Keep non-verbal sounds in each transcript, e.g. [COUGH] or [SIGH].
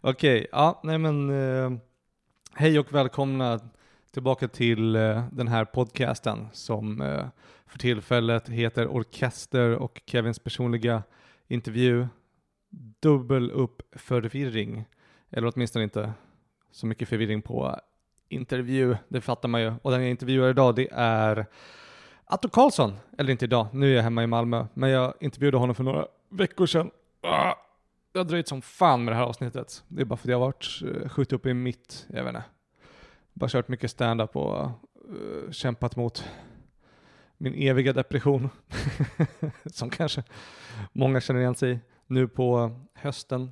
Okej, ja, nej men eh, hej och välkomna tillbaka till eh, den här podcasten som eh, för tillfället heter Orkester och Kevins personliga intervju. Dubbel upp förvirring, eller åtminstone inte så mycket förvirring på intervju, det fattar man ju. Och den jag intervjuar idag det är Atto Karlsson, eller inte idag, nu är jag hemma i Malmö, men jag intervjuade honom för några veckor sedan. Ah, jag det har dröjt som fan med det här avsnittet. Det är bara för att jag har varit eh, skjutit upp i mitt, jag vet inte. Bara kört mycket stand-up och uh, kämpat mot min eviga depression. [LAUGHS] som kanske många känner igen sig i nu på hösten.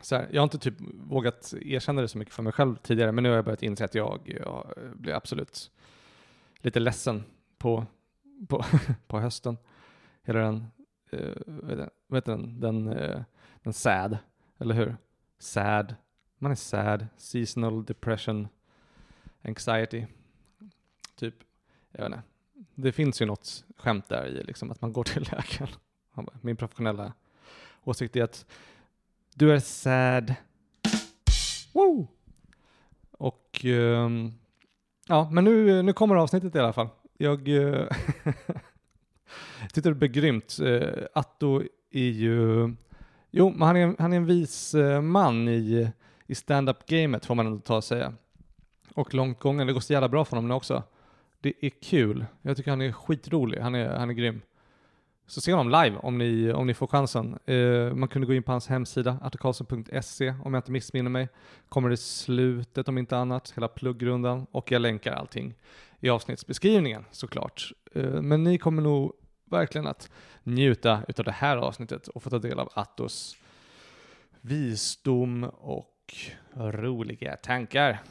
Så här, jag har inte typ vågat erkänna det så mycket för mig själv tidigare, men nu har jag börjat inse att jag, jag blir absolut lite ledsen på, på, [LAUGHS] på hösten. Hela den, uh, vad heter den, den, uh, den sad, eller hur? Sad, man är sad, seasonal depression, anxiety, typ, jag vet inte. Det finns ju något skämt där i liksom att man går till [LAUGHS] läkaren. Min professionella åsikt är att du är sad. Woo! Och um, ja, men nu, nu kommer avsnittet i alla fall. Jag uh, [LAUGHS] tyckte det blev grymt. Uh, Atto är ju, jo, men han är, han är en vis uh, man i, i stand-up-gamet får man ändå ta och säga. Och långt gången, det går så jävla bra för honom nu också. Det är kul. Jag tycker han är skitrolig. Han är, han är grym. Så se honom live om ni, om ni får chansen. Uh, man kunde gå in på hans hemsida, artokarlsson.se om jag inte missminner mig. Kommer i slutet om inte annat, hela pluggrundan. Och jag länkar allting i avsnittsbeskrivningen såklart. Eh, men ni kommer nog verkligen att njuta utav det här avsnittet och få ta del av Attos visdom och roliga tankar.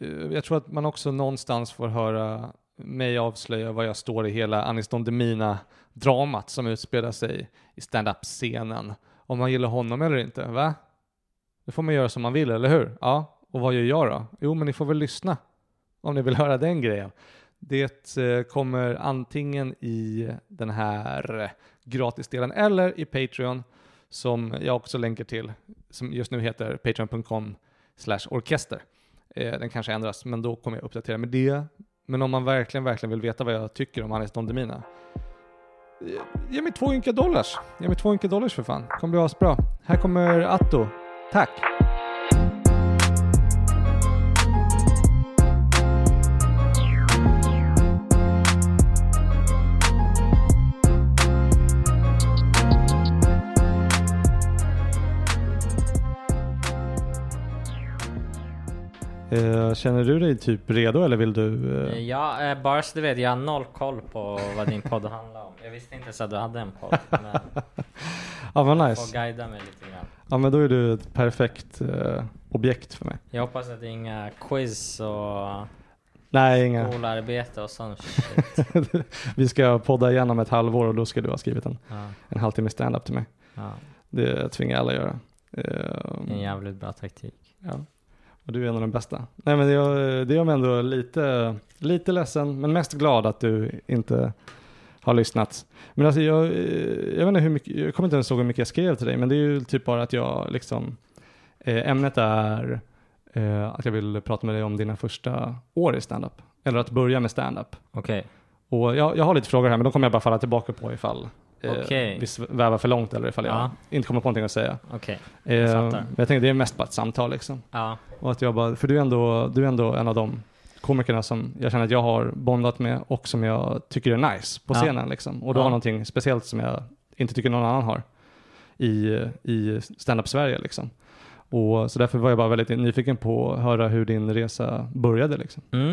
Eh, jag tror att man också någonstans får höra mig avslöja var jag står i hela Anis Don Demina-dramat som utspelar sig i stand-up-scenen. Om man gillar honom eller inte, va? Det får man göra som man vill, eller hur? Ja, och vad gör jag då? Jo, men ni får väl lyssna om ni vill höra den grejen. Det eh, kommer antingen i den här gratisdelen eller i Patreon som jag också länkar till, som just nu heter patreon.com orkester. Eh, den kanske ändras, men då kommer jag uppdatera med det. Men om man verkligen, verkligen vill veta vad jag tycker om Anis Don Demina, eh, ge mig två ynka dollars. Ge mig två ynka dollars för fan. Det kommer bli asbra. Här kommer Atto. Tack! Känner du dig typ redo eller vill du? Uh... Ja, uh, bara så du vet, jag har noll koll på vad din podd handlar om. Jag visste inte ens att du hade en podd. Men [LAUGHS] ja men nice. Du får guida mig lite grann. Ja men då är du ett perfekt objekt för mig. Jag hoppas att det är inga quiz och Nej, inga. skolarbete och sånt. [LAUGHS] Vi ska podda igen om ett halvår och då ska du ha skrivit en, ja. en halvtimme stand-up till mig. Ja. Det tvingar alla att göra. En jävligt bra taktik. Ja. Och du är en av de bästa. Nej men det, det gör mig ändå lite, lite ledsen, men mest glad att du inte har lyssnat. Men alltså jag, jag vet inte hur mycket, jag kommer inte ens ihåg hur mycket jag skrev till dig, men det är ju typ bara att jag liksom, eh, ämnet är eh, att jag vill prata med dig om dina första år i standup. Eller att börja med standup. Okej. Okay. Och jag, jag har lite frågor här, men de kommer jag bara falla tillbaka på ifall okay. vi svävar för långt eller ifall jag ja. inte kommer på någonting att säga. Okay. Jag eh, men jag tänkte det är mest bara ett samtal liksom. Ja. Och att jag bara, för du är, ändå, du är ändå en av de komikerna som jag känner att jag har bondat med och som jag tycker är nice på scenen ja. liksom. Och du ja. har någonting speciellt som jag inte tycker någon annan har i, i stand-up Sverige liksom. Och så därför var jag bara väldigt nyfiken på att höra hur din resa började liksom. Mm.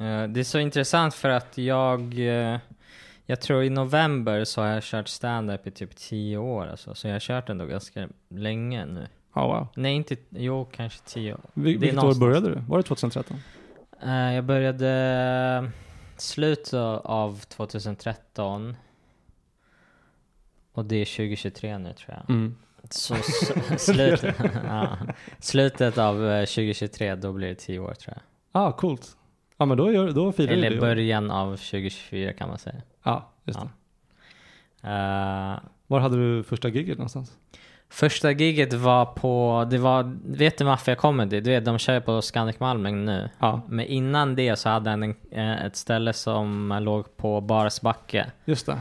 Uh, det är så intressant för att jag uh jag tror i november så har jag kört stand-up i typ tio år alltså, så jag har kört ändå ganska länge nu. Oh, wow. Nej, inte, jo kanske tio år. Vil vilket år började du? Var det 2013? Uh, eh, jag började slutet av 2013 och det är 2023 nu tror jag. Mm. Så [LAUGHS] slutet, [LAUGHS] ja, slutet av 2023, då blir det tio år tror jag. Ah, coolt. Ja men då, gör, då firar Eller början av 2024 kan man säga. Ja, just det. Uh, Var hade du första giget någonstans? Första giget var på, det var, vet du Mafia Comedy? Du vet, de kör på Scandic Malmen nu. Ja, Men innan det så hade han en, eh, ett ställe som låg på Barsbacke. just det.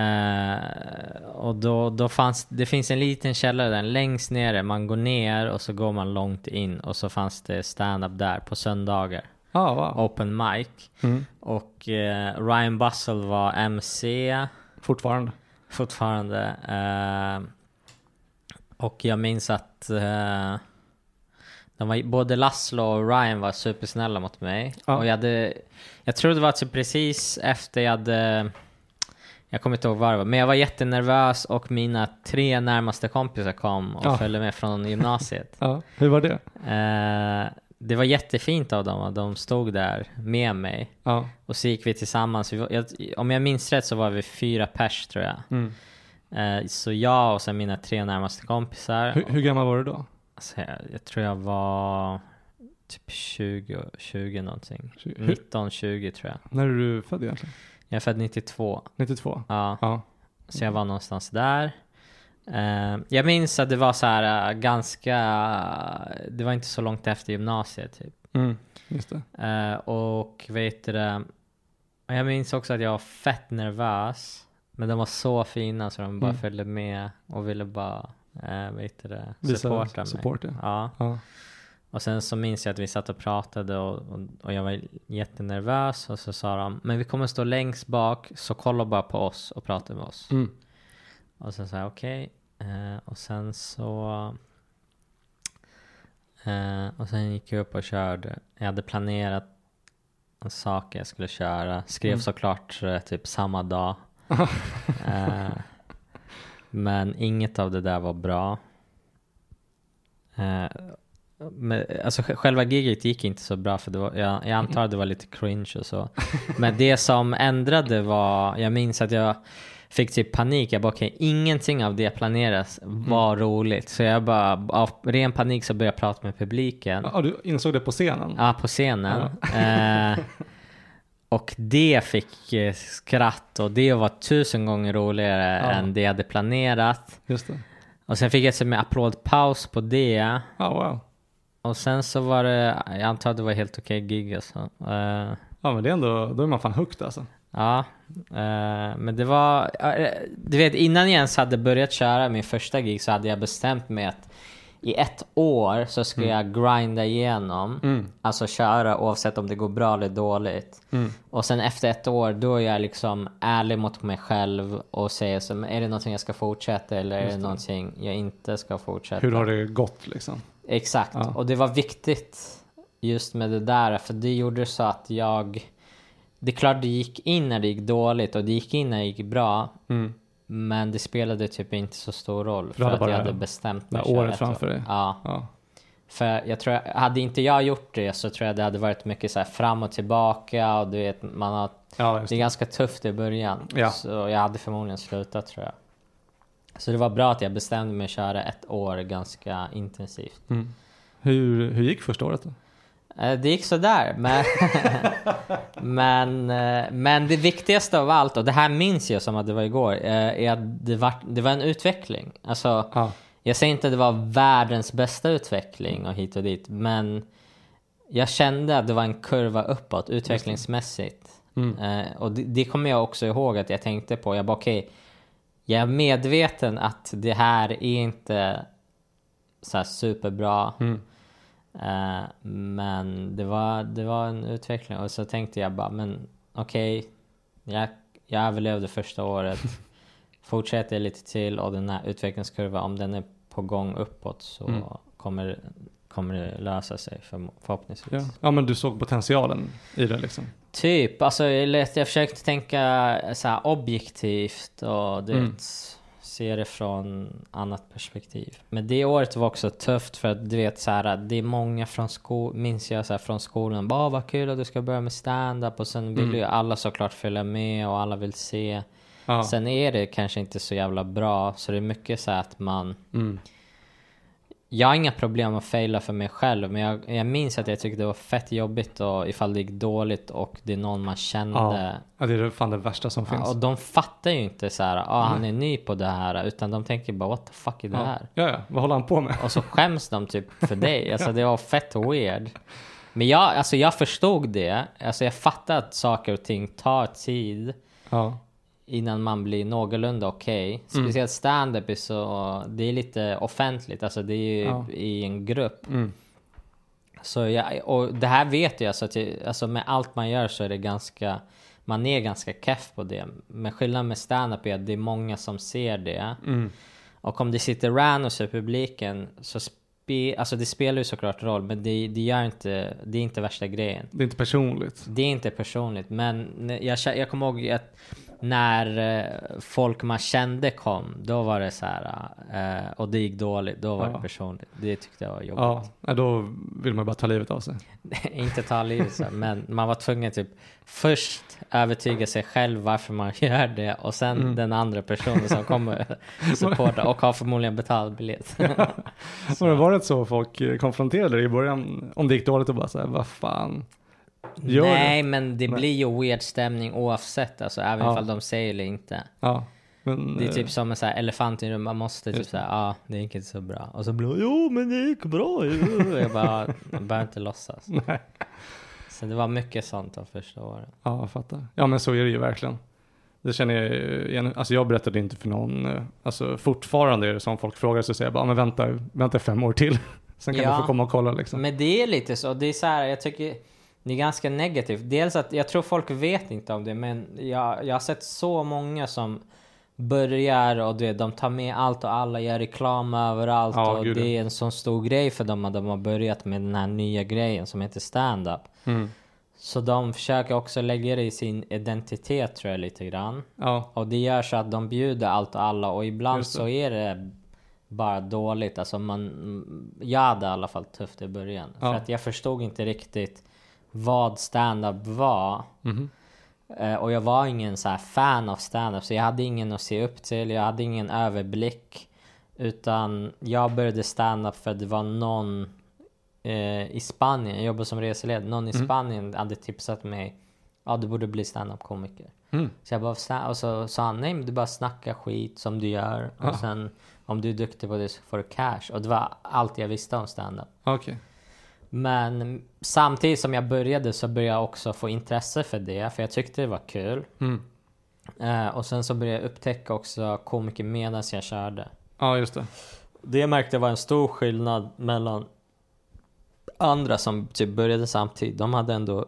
Eh, och då, då fanns, det finns en liten källare där längst nere, man går ner och så går man långt in och så fanns det stand-up där på söndagar. Ah, wow. Open mic. Mm. Och eh, Ryan Bussell var MC Fortfarande. fortfarande. Eh, och jag minns att eh, de var, både Laszlo och Ryan var supersnälla mot mig. Ja. Och jag hade, jag tror det var typ precis efter jag hade, jag kommer inte ihåg vad det var, men jag var jättenervös och mina tre närmaste kompisar kom och Ja. följde med från gymnasiet. [LAUGHS] Ja, hur var det? Eh, det var jättefint av dem att de stod där med mig. Ja. Och så gick vi tillsammans. Vi var, jag, om jag minns rätt så var vi fyra pers tror jag. Mm. Eh, så jag och sen mina tre närmaste kompisar. Hur, hur gammal var du då? Alltså, jag, jag tror jag var typ 20, 20 någonting. Hur, 19, 20 tror jag. när är du född egentligen? Jag är född 92. 92? Ja, Ja. så jag var någonstans där. Eh, jag minns att det var så här eh, ganska, det var inte så långt efter gymnasiet typ. Mm. Eh, och vet du jag minns också att jag var fett nervös. Men de var så fina så de bara Mm. följde med och ville bara, uh, vet du supporta mig. support, ja. Ja. Ja. Och sen så minns jag att vi satt och pratade och, och, och jag var jättenervös och så sa de, men vi kommer stå längst bak så kolla bara på oss och prata med oss. Mm. Och sen sa jag okej. Eh, och sen så... Eh, och sen gick jag upp och körde. Jag hade planerat en sak jag skulle köra. Skrev Mm. såklart eh, typ samma dag. [LAUGHS] eh, men inget av det där var bra. Eh, men, alltså sj- själva giget gick inte så bra för det var, jag, jag antar att det var lite cringe och så. [LAUGHS] Men det som ändrade var, jag minns att jag fick typ panik. Jag bara okej, ingenting av det jag planerat var roligt. Så jag bara, av ren panik så började jag prata med publiken. ja, du insåg det på scenen? Ja, på scenen. Eh, [LAUGHS] och det fick eh, skratt och det var tusen gånger roligare Ja. än det jag hade planerat. Just det. Och sen fick jag som en applådpaus på det. Ja, wow. Och sen så var det, jag antar att det var helt okej gig alltså. Eh, Ja, men det är ändå, då är man fan hooked alltså. Ja, eh, men det var, eh, du vet innan jag ens hade börjat köra min första gig så hade jag bestämt mig att i ett år så ska jag grinda igenom, Mm. alltså köra oavsett om det går bra eller dåligt. Mm. Och sen efter ett år då är jag liksom ärlig mot mig själv och säger så, är det någonting jag ska fortsätta eller är det någonting jag inte ska fortsätta? Hur har det gått liksom? Exakt, Ja. och det var viktigt just med det där för det gjorde så att jag Det är klart det gick in när det gick dåligt och det gick in när det gick bra Mm. Men det spelade typ inte så stor roll för att jag hade bestämt köra året framför dig. Ja, Ja. för jag tror, hade inte jag gjort det så tror jag det hade varit mycket så här fram och tillbaka och du vet man har Ja, Det är det. ganska tufft i början. Ja. Så jag hade förmodligen slutat tror jag. Så det var bra att jag bestämde mig att köra ett år ganska intensivt. Mm. Hur, hur gick första året då? Eh, Det gick sådär, men, [LAUGHS] men, eh, men det viktigaste av allt, och det här minns jag som att det var igår, eh, är att det var, det var en utveckling. Alltså, Ja. jag säger inte att det var världens bästa utveckling och hit och dit, men jag kände att det var en kurva uppåt utvecklingsmässigt. Mm. Och det, det kommer jag också ihåg att jag tänkte på. Jag bara okej, jag är medveten att det här är inte så här superbra. Mm. Eh, men det var, det var en utveckling och så tänkte jag bara men okej, jag, jag överlevde första året. [LAUGHS] Fortsätter jag lite till och den här utvecklingskurvan om den är på gång uppåt så Mm. kommer, kommer det lösa sig för, förhoppningsvis. Ja. ja, men du såg potentialen i det liksom. Typ, alltså jag jag försökte tänka så objektivt och du Mm. vet, se det från annat perspektiv. Men det året var också tufft för att du vet så här, det är många från skolan, minns jag så här, från skolan, bara vad kul att du ska börja med stand-up och sen vill Mm. ju alla såklart följa med och alla vill se. Ja. Sen är det kanske inte så jävla bra så det är mycket så här att man Mm. Jag har inga problem att faila för mig själv, men jag, jag minns att jag tyckte det var fett jobbigt och ifall det gick dåligt och det är någon man kände. Ja. ja, det är fan det värsta som Ja, finns. och de fattar ju inte så här, ah, han är ny på det här, utan de tänker bara what the fuck är det ja. här? Ja, ja, vad håller han på med? Och så [LAUGHS] skäms de typ för dig. Alltså det var fett weird. Men jag, alltså jag förstod det. Alltså jag fattar att saker och ting tar tid Ja, innan man blir någorlunda okej. Speciellt stand-up är så, det är lite offentligt. Alltså det är ju Ja. i en grupp. mm. Så jag, och det här vet jag, så att jag, alltså med allt man gör så är det ganska, man är ganska keff på det. Men skillnaden med stand-up är att det är många som ser det. Mm. Och om det sitter randos i publiken så spe, alltså det spelar ju såklart roll men det, det gör inte, det är inte värsta grejen. Det är inte personligt. Det är inte personligt men jag, jag kommer ihåg att när eh, folk man kände kom då var det så här eh, och det gick dåligt, då var Ja. det personligt. Det tyckte jag var jobbigt. Ja, då vill man bara ta livet av sig. [LAUGHS] inte ta livet så, men man var tvungen typ först övertyga sig själv varför man [LAUGHS] gör det och sen Mm. den andra personen som kommer [LAUGHS] supporta och har förmodligen betalt biljett. Var det varit så folk konfronterade dig i början? Om det gick dåligt och bara såhär, vad fan? Gör Nej, det? men det Nej. blir ju weird stämning oavsett, alltså även Ja. ifall de säger det inte. Ja, men... Det är eh, typ som en så här elefant i rummet, man måste typ säga ja, ah, det gick inte så bra. Och så blir jo men det gick bra ju." Jag bara, man behöver inte låtsas. [LAUGHS] Nej. Så det var mycket sånt de första åren. Ja, jag fattar. Ja, men så är det ju verkligen. Det känner jag igen. Alltså jag berättade inte för någon. eh, Alltså fortfarande är det som folk frågar så säger jag bara, men vänta, vänta fem år till. [LAUGHS] Sen kan Ja. du få komma och kolla liksom. Men det är lite så, det är så här, jag tycker det är ganska negativt. Dels att jag tror folk vet inte om det, men jag, jag har sett så många som börjar och du vet, de tar med allt och alla, gör reklam överallt Ja, och gud, det är en sån stor grej för dem att de har börjat med den här nya grejen som heter stand-up. Mm. Så de försöker också lägga det i sin identitet tror jag lite grann. Ja, Och det gör så att de bjuder allt och alla och ibland så är det bara dåligt. Alltså man, jag hade i alla fall tufft i början. Ja. För att jag förstod inte riktigt vad stand-up var. mhm. Eh, och jag var ingen så fan av stand-up så jag hade ingen att se upp till, jag hade ingen överblick. Utan jag började stand-up för att det var någon eh, i Spanien, jag jobbade som reseled, någon i Spanien hade tipsat mig Ja du borde bli stand-up komiker. Mm. Så jag bara, och så sa han nej men du bara snacka skit som du gör. Och sen om du är duktig på det så får du cash. Och det var allt jag visste om stand-up. okej. Men samtidigt som jag började så började jag också få intresse för det. För jag tyckte det var kul. Mm. Eh, och sen så började jag upptäcka också komiker medan jag körde. Ja, just det. Det jag märkte var en stor skillnad mellan andra som typ började samtidigt. De hade ändå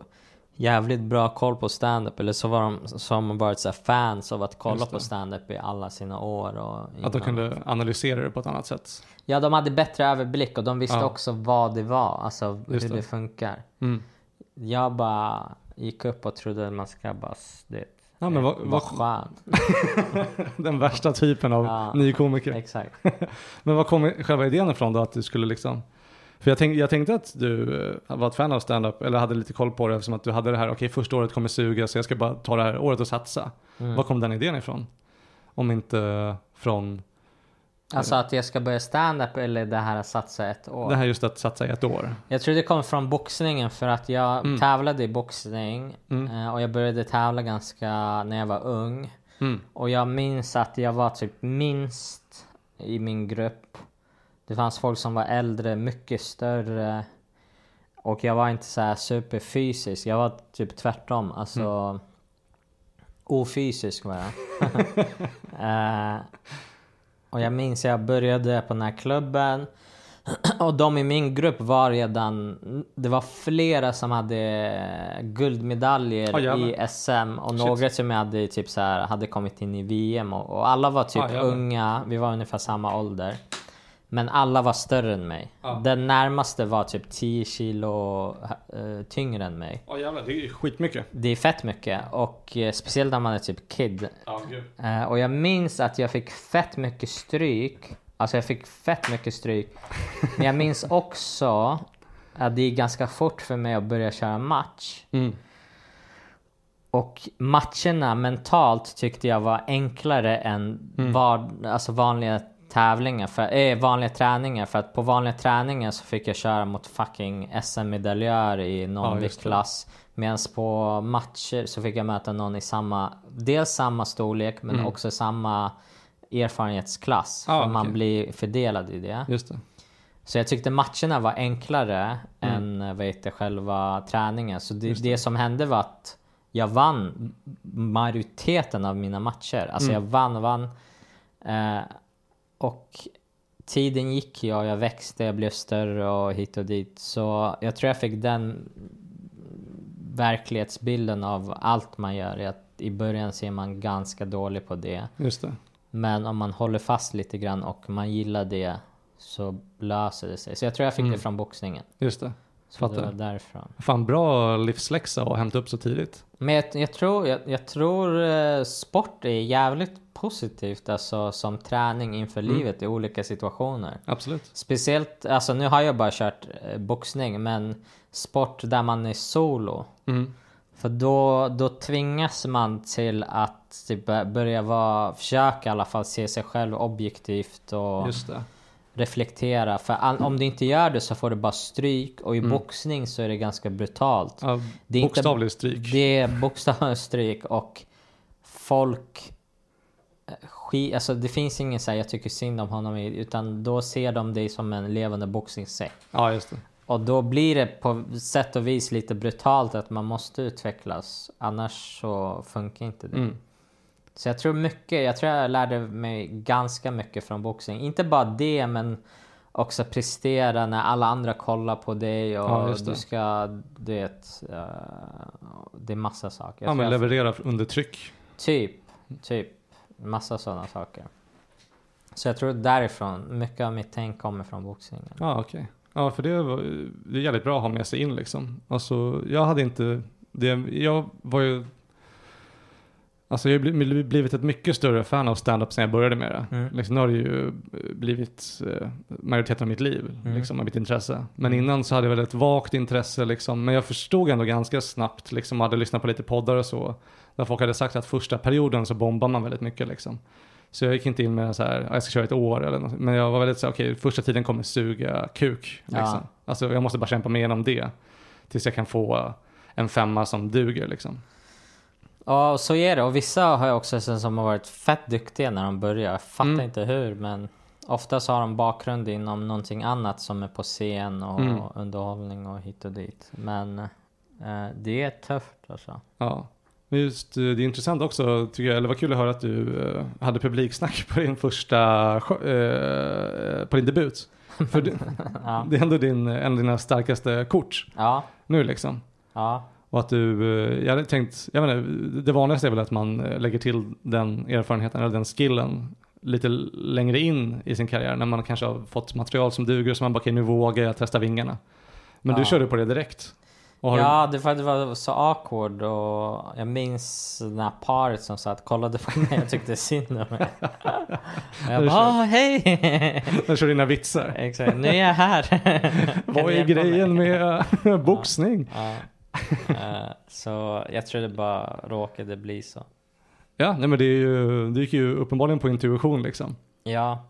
jävligt bra koll på stand-up. Eller så, var de, man varit så här fans av att kolla på stand-up i alla sina år. Och Att de kunde analysera det på ett annat sätt. Ja, de hade bättre överblick och de visste Ja. också vad det var. Alltså Just hur det. det. funkar. Mm. Jag bara gick upp och trodde att man ska bara... Det, Ja, men vad, vad skönt. [LAUGHS] den värsta typen av Ja. nykomiker. Exakt. [LAUGHS] Men vad kommer själva idén ifrån då? Att du skulle liksom... För jag, tänk, jag tänkte att du eh, var ett fan av stand-up eller hade lite koll på det eftersom att du hade det här, okej första året kommer suga så jag ska bara ta det här året och satsa. Mm. Var kom den idén ifrån? Om inte från Alltså att jag ska börja stand-up eller det här att satsa ett år. det här just att satsa i ett år. Jag tror det kom från boxningen för att jag Mm. tävlade i boxning Mm. eh, och jag började tävla ganska när jag var ung. Mm. Och jag minns att jag var typ minst i min grupp. Det fanns folk som var äldre, mycket större. Och jag var inte så här superfysisk. Jag var typ tvärtom. Alltså ofysisk var jag. [LAUGHS] Eh, och jag minns jag började på den här klubben. [CLEARS THROAT] Och de i min grupp var redan... Det var flera som hade guldmedaljer jävlar. i SM och Shit. några som hade, typ så här, hade kommit in i VM och, och alla var typ jävlar. unga, vi var ungefär samma ålder. Men alla var större än mig. Ja. Den närmaste var typ 10 kilo eh, tyngre än mig. Ja jävlar, det är skitmycket. Det är fett mycket och eh, speciellt när man är typ kid. Ja, gud. Eh, och jag minns att jag fick fett mycket stryk. Alltså jag fick fett mycket stryk. Men jag minns också att det gick ganska fort för mig att börja köra match. Mm. Och matcherna mentalt tyckte jag var enklare än Mm. var, alltså vanliga tävlingar, för, eh, vanliga träningar. För att på vanliga träningar så fick jag köra mot fucking SM-medaljör i någon Ja, det. viktklass. Medan på matcher så fick jag möta någon i samma, dels samma storlek men också samma erfarenhetsklass. Mm. Ja, för man okej. blir fördelad i det. Just det. Så jag tyckte matcherna var enklare Mm. än eh, vad heter själva träningen. Så det, det. som hände var att jag vann majoriteten av mina matcher. Alltså Mm. jag vann och vann. Eh, och tiden gick ju och jag växte, jag blev större och hit och dit. Så jag tror jag fick den verklighetsbilden av allt man gör. Att I början ser man ganska dålig på det. Just det. Men om man håller fast lite grann och man gillar det så löser det sig. Så jag tror jag fick det från boxningen. Just det. Så det Fattar. var därifrån. Fan bra livsläxa att hämta upp så tidigt. Men jag, jag tror, jag, jag tror eh, sport är jävligt positivt alltså som träning inför livet i olika situationer. Absolut. Speciellt, alltså nu har jag bara kört eh, boxning men sport där man är solo. Mm. För då, då tvingas man till att typ, börja vara, försöka i alla fall se sig själv objektivt och Just det. Reflektera. För om du inte gör det så får du bara stryk och i boxning så är det ganska brutalt. Ja, Det är inte- bokstavligt stryk. Det är bokstavligt stryk och folk eh, skit, alltså det finns ingen så här, jag tycker synd om honom utan då ser de dig som en levande boxningssäck. Ja, just det. Och då blir det på sätt och vis lite brutalt att man måste utvecklas. Annars så funkar inte det. Mm. Så jag tror mycket, jag tror jag lärde mig ganska mycket från boxning. Inte bara det men också prestera när alla andra kollar på dig och Ja, du ska, du vet, eh, det är massa saker. Jag Ja, men jag- leverera under tryck. Typ, typ. Massa sådana saker. Så jag tror därifrån, mycket av mitt tänk kommer från boxningen. Ja, okej. Ja, för det, var, det är jävligt bra att ha med sig in liksom. Alltså, jag hade inte, det, jag var ju, alltså jag har bli- blivit ett mycket större fan av stand-up sen jag började med det. Mm. Liksom, nu har det ju blivit eh, majoriteten av mitt liv, Mm. liksom, av mitt intresse. Men innan så hade jag väl ett vagt intresse liksom, men jag förstod ändå ganska snabbt, liksom, hade lyssnat på lite poddar och så, där folk hade sagt att första perioden så bombar man väldigt mycket liksom. Så jag gick inte in med en så här, "Ja, jag ska köra ett år eller något. Men jag var väldigt så här, okej, första tiden kommer suga kuk. Liksom. Ja. Alltså jag måste bara kämpa mig igenom det. Tills jag kan få en femma som duger liksom. Ja, så är det. Och vissa har jag också sett som har varit fett duktiga när de börjar. Jag fattar Mm. inte hur, men oftast har de bakgrund inom någonting annat som är på scen och Mm. underhållning och hit och dit. Men eh, det är tufft alltså. Ja. Men just eh, det är intressant också, tycker jag, eller vad kul att höra att du eh, hade publiksnack på din första, eh, på din debut. För det, [LAUGHS] Ja. det är ändå din, en av dina starkaste kort Ja, nu liksom. ja, Och att du, eh, jag hade tänkt, jag menar, det vanligaste är väl att man eh, lägger till den erfarenheten eller den skillen lite längre in i sin karriär när man kanske har fått material som duger så man bara, okej nu vågar jag testa vingarna. Men du Ja. körde på det direkt. Ja det, var, det var så awkward och jag minns det här paret som satt kollade på mig och tyckte synd om mig. Och [LAUGHS] jag Du bara. "Åh, hej! [LAUGHS] du, du kör dina vitsar. Exakt, nu är jag här. [LAUGHS] Vad du är grejen med boxning? Ja. [LAUGHS] Eh, så jag tror det bara råkade bli så. Ja, nej men det, är ju, det gick ju uppenbarligen på intuition liksom. Ja,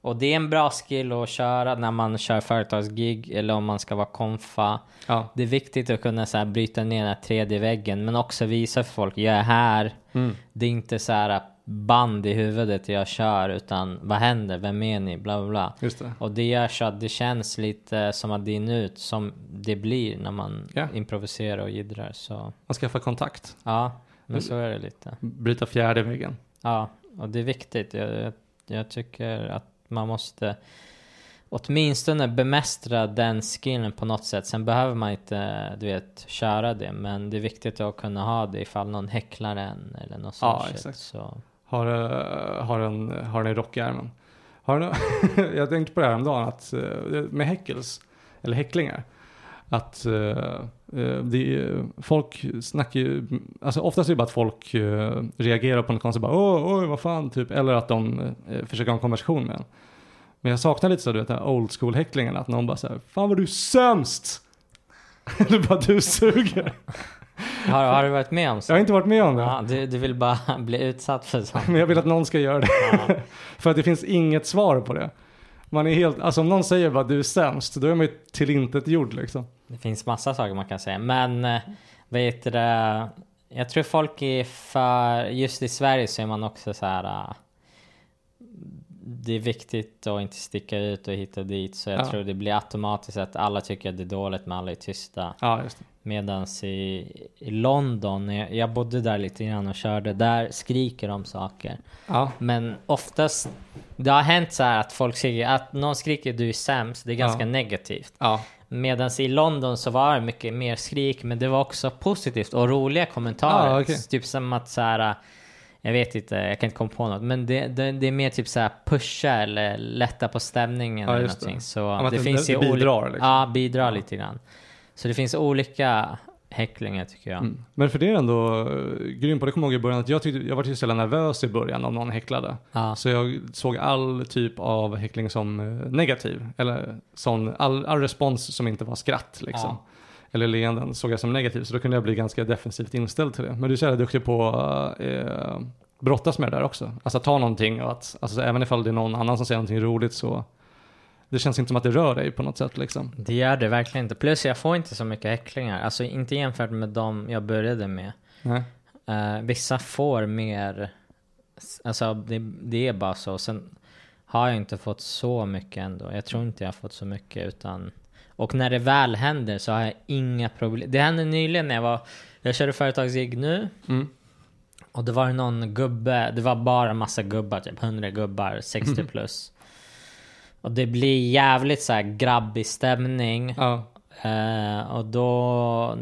och det är en bra skill att köra när man kör företagsgig eller om man ska vara konfa. Ja. Det är viktigt att kunna så här, bryta ner den här tredje väggen men också visa för folk, jag är här. Mm. Det är inte så här band i huvudet jag kör utan vad händer, vem är ni, bla bla bla. Det. Och det gör så att det känns lite som att det är ut som det blir när man Ja. improviserar och jiddrar. Så Man skaffar kontakt, ja, men så är det lite. bryta fjärde väggen. Ja, och det är viktigt. Jag, jag, jag tycker att man måste åtminstone bemästra den skillen på något sätt. Sen behöver man inte, du vet, köra det. Men det är viktigt att kunna ha det ifall någon häcklar en eller något sånt Ja, exakt. Så, har, eh, har, en, har den i rockärmen. Har den, [LAUGHS] jag tänkte på det här om dagen att eh, med häckels, eller häcklingar, att uh, det, folk snackar ju, alltså oftast är det bara att folk uh, reagerar på något konstigt, bara åh, oj, vad fan, typ, eller att de uh, försöker ha en konversation med en. Men jag saknar lite så, du vet, den här old school häcklingen, att någon bara säger fan vad du är sämst! [LAUGHS] Eller bara du suger! Har, har du varit med om Jag så? har inte varit med om det. Ja, du, du vill bara [LAUGHS] bli utsatt för sånt? Men jag vill att någon ska göra det. Ja. [LAUGHS] För att det finns inget svar på det. Man är helt, alltså om någon säger bara du är sämst, då är man ju tillintetgjord liksom. Det finns massa saker man kan säga. Men eh, heter det? Jag tror folk är för, just i Sverige så är man också så här. eh, Det är viktigt att inte sticka ut och hitta dit. Så jag Ja. tror det blir automatiskt att alla tycker att det är dåligt men alla är tysta. Ja. Medans i, i London, jag, jag bodde där lite grann och körde, där skriker de saker. Ja, Men oftast, det har hänt så här att folk skriker, att någon skriker du är sämst, det är ganska Ja. negativt. ja, Medan i London så var det mycket mer skrik, men det var också positivt och roliga kommentarer. Ja, okej. Typ som att så här, jag vet inte, jag kan inte komma på något, men det, det, det är mer typ så här pusha eller lätta på stämningen eller just det. någonting. Så det det- finns det ju bidrar, liksom. Ja, bidrar lite grann. Så det finns olika häcklingar tycker jag. Mm. Men för det är ändå uh, grymt på det kommer jag ihåg i början att jag tyckte, jag var så nervös i början om någon häcklade. Ja. Så jag såg all typ av häckling som eh, negativ. Eller sån, all, all respons som inte var skratt liksom. Ja. Eller leenden såg jag som negativ. Så då kunde jag bli ganska defensivt inställd till det. Men du är så jävla duktig på eh, brottas med det där också. Alltså ta någonting och att, alltså även ifall det är någon annan som säger någonting roligt så det känns inte som att det rör dig på något sätt liksom. Det gör det verkligen inte. Plus jag får inte så mycket häcklingar. Alltså inte jämfört med de jag började med. Eh, vissa får mer, alltså det, det är bara så. Sen har jag inte fått så mycket ändå. Jag tror inte jag har fått så mycket utan och när det väl händer så har jag inga problem. Det hände nyligen när jag var, jag körde företagsgig nu Mm. och det var någon gubbe, det var bara massa gubbar, typ 100 gubbar, 60 plus. Och det blir jävligt så här grabbig stämning. Ja. Eh, och då,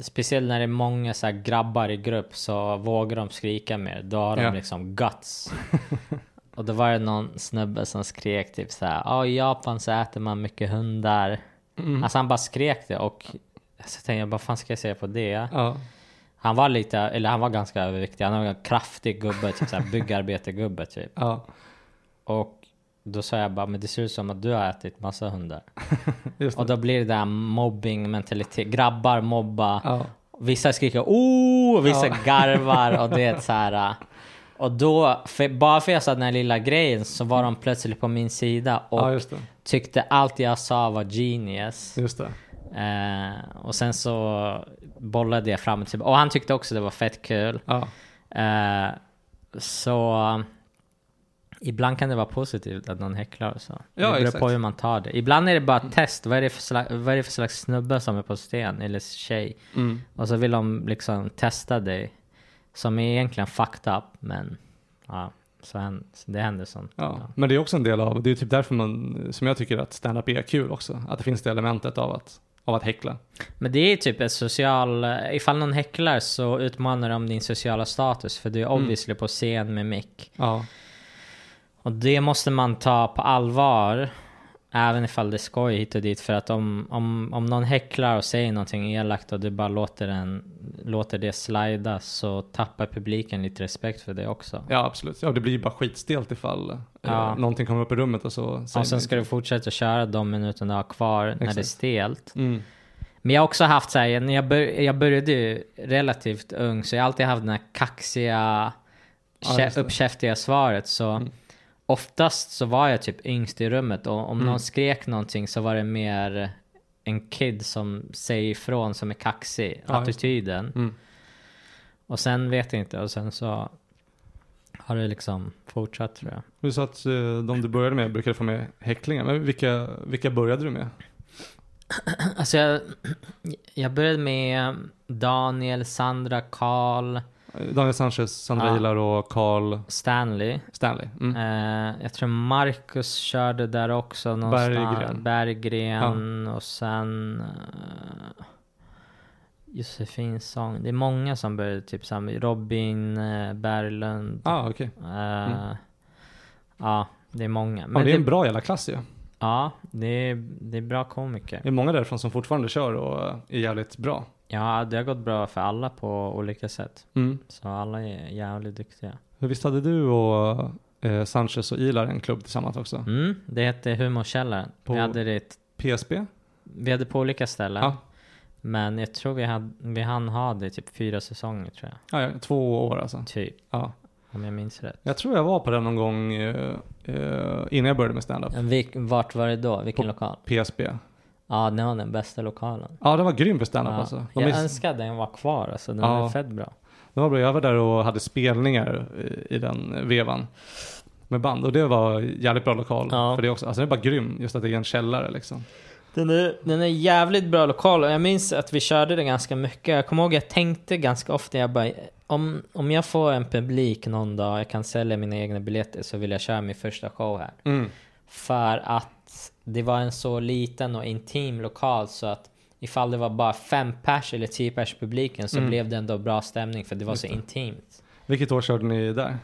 speciellt när det är många så här grabbar i grupp så vågar de skrika mer. Då har de Ja. liksom guts. [LAUGHS] och då var det någon snubbe som skrek typ så här. Ja, i Japan så äter man mycket hundar. Mm. Alltså han bara skrek det och så tänkte jag, vad fan ska jag säga på det? Ja. Han var lite, eller han var ganska överviktig. Han var en kraftig gubbe, typ såhär byggarbetargubbe typ. Ja. Och då sa jag bara, men det ser ut som att du har ätit massa hundar. [LAUGHS] Och då blir det där mobbing mentalitet. Grabbar mobba. Ja. Vissa skriker oh, vissa Ja. [LAUGHS] garvar och det är så här. äh, Och då, för, bara för jag sa den här lilla grejen så var de plötsligt på min sida och ja, tyckte allt jag sa var genius. Eh, och sen så bollade jag fram och tillbaka. Och han tyckte också det var fett kul. Ja. Eh, så ibland kan det vara positivt att någon häcklar och så. Ja, det beror exakt. På hur man tar det. Ibland är det bara ett test. Vad är det för slags, vad är det för slags snubbe som är på sten eller tjej? Mm. Och så vill de liksom testa dig. Som är egentligen fucked up men ja, så det händer sånt. Ja, men det är också en del av, det är typ därför man, som jag tycker att stand-up är kul också. Att det finns det elementet av att, av att häckla. Men det är typ ett social, ifall någon häcklar så utmanar de din sociala status för du är Mm. obviously på scen med mick. Ja, Och det måste man ta på allvar. Även ifall det är skoj hit och dit. För att om, om, om någon häcklar och säger någonting elakt och du bara låter, den, låter det slida så tappar publiken lite respekt för det också. ja absolut. Ja, det blir ju bara skitstelt ifall Ja. eh, någonting kommer upp i rummet och så Och sen ska du inte. fortsätta köra de minuterna du har kvar när det är Exakt. stelt. Mm. Men jag har också haft så här, när jag, bör, jag började ju relativt ung så jag har alltid haft den här kaxiga, Ja, uppkäftiga svaret. Så Mm. Oftast så var jag typ yngst i rummet och om Mm. någon skrek någonting så var det mer en kid som säger ifrån som är kaxig, Ja, attityden. Mm. Och sen vet jag inte och sen så har det liksom fortsatt tror jag. Du sa att eh, de du började med brukade få med häcklingar. Men vilka, vilka började du med? Alltså jag, jag började med Daniel, Sandra, Karl, Daniel Sanchez, Sandra Ja. Och Carl Stanley. Stanley. Mm. Eh, jag tror Marcus körde där också någonstans. Berggren. Berggren och sen uh, Josefins sång. Det är många som började typ samma. Robin uh, Berglund. Ah, okej. Eh, Ja, det är många. Ja, det är en bra jävla klass ju. ja, det är, det är bra komiker. Det är många därifrån som fortfarande kör och eh, är jävligt bra. Ja, det har gått bra för alla på olika sätt. Mm. Så alla är jävligt duktiga. Visst hade du och eh, Sanchez och Ilar en klubb tillsammans också? Mm, det hette Humorkällaren. På- Vi hade det PSB? Vi hade på olika ställen. Ja. Men jag tror vi, hade, vi hann ha det i typ fyra säsonger tror jag. Ja, två år alltså. Typ, Ja. om jag minns rätt. Jag tror jag var på den någon gång eh, eh, innan jag började med stand-up. Vart var det då? Vilken På- lokal? PSB. Ja, det var den bästa lokalen. Ja, det var grym för stand-up Ja. alltså. De jag är- önskar den var kvar alltså, den Ja. är fett bra. Det var bra. Jag var där och hade spelningar i, i den vevan med band och det var jävligt bra lokal Ja. för det också. Alltså den är bara grym, just att det är en källare liksom. Den är, den är jävligt bra lokal och jag minns att vi körde det ganska mycket. Jag kommer ihåg jag tänkte ganska ofta, jag bara, om, om jag får en publik någon dag, jag kan sälja mina egna biljetter så vill jag köra min första show här. Mm. För att det var en så liten och intim lokal så att ifall det var bara fem pers eller tio pers i publiken så Mm. blev det ändå bra stämning för det var Just så det. intimt. Vilket år körde ni där?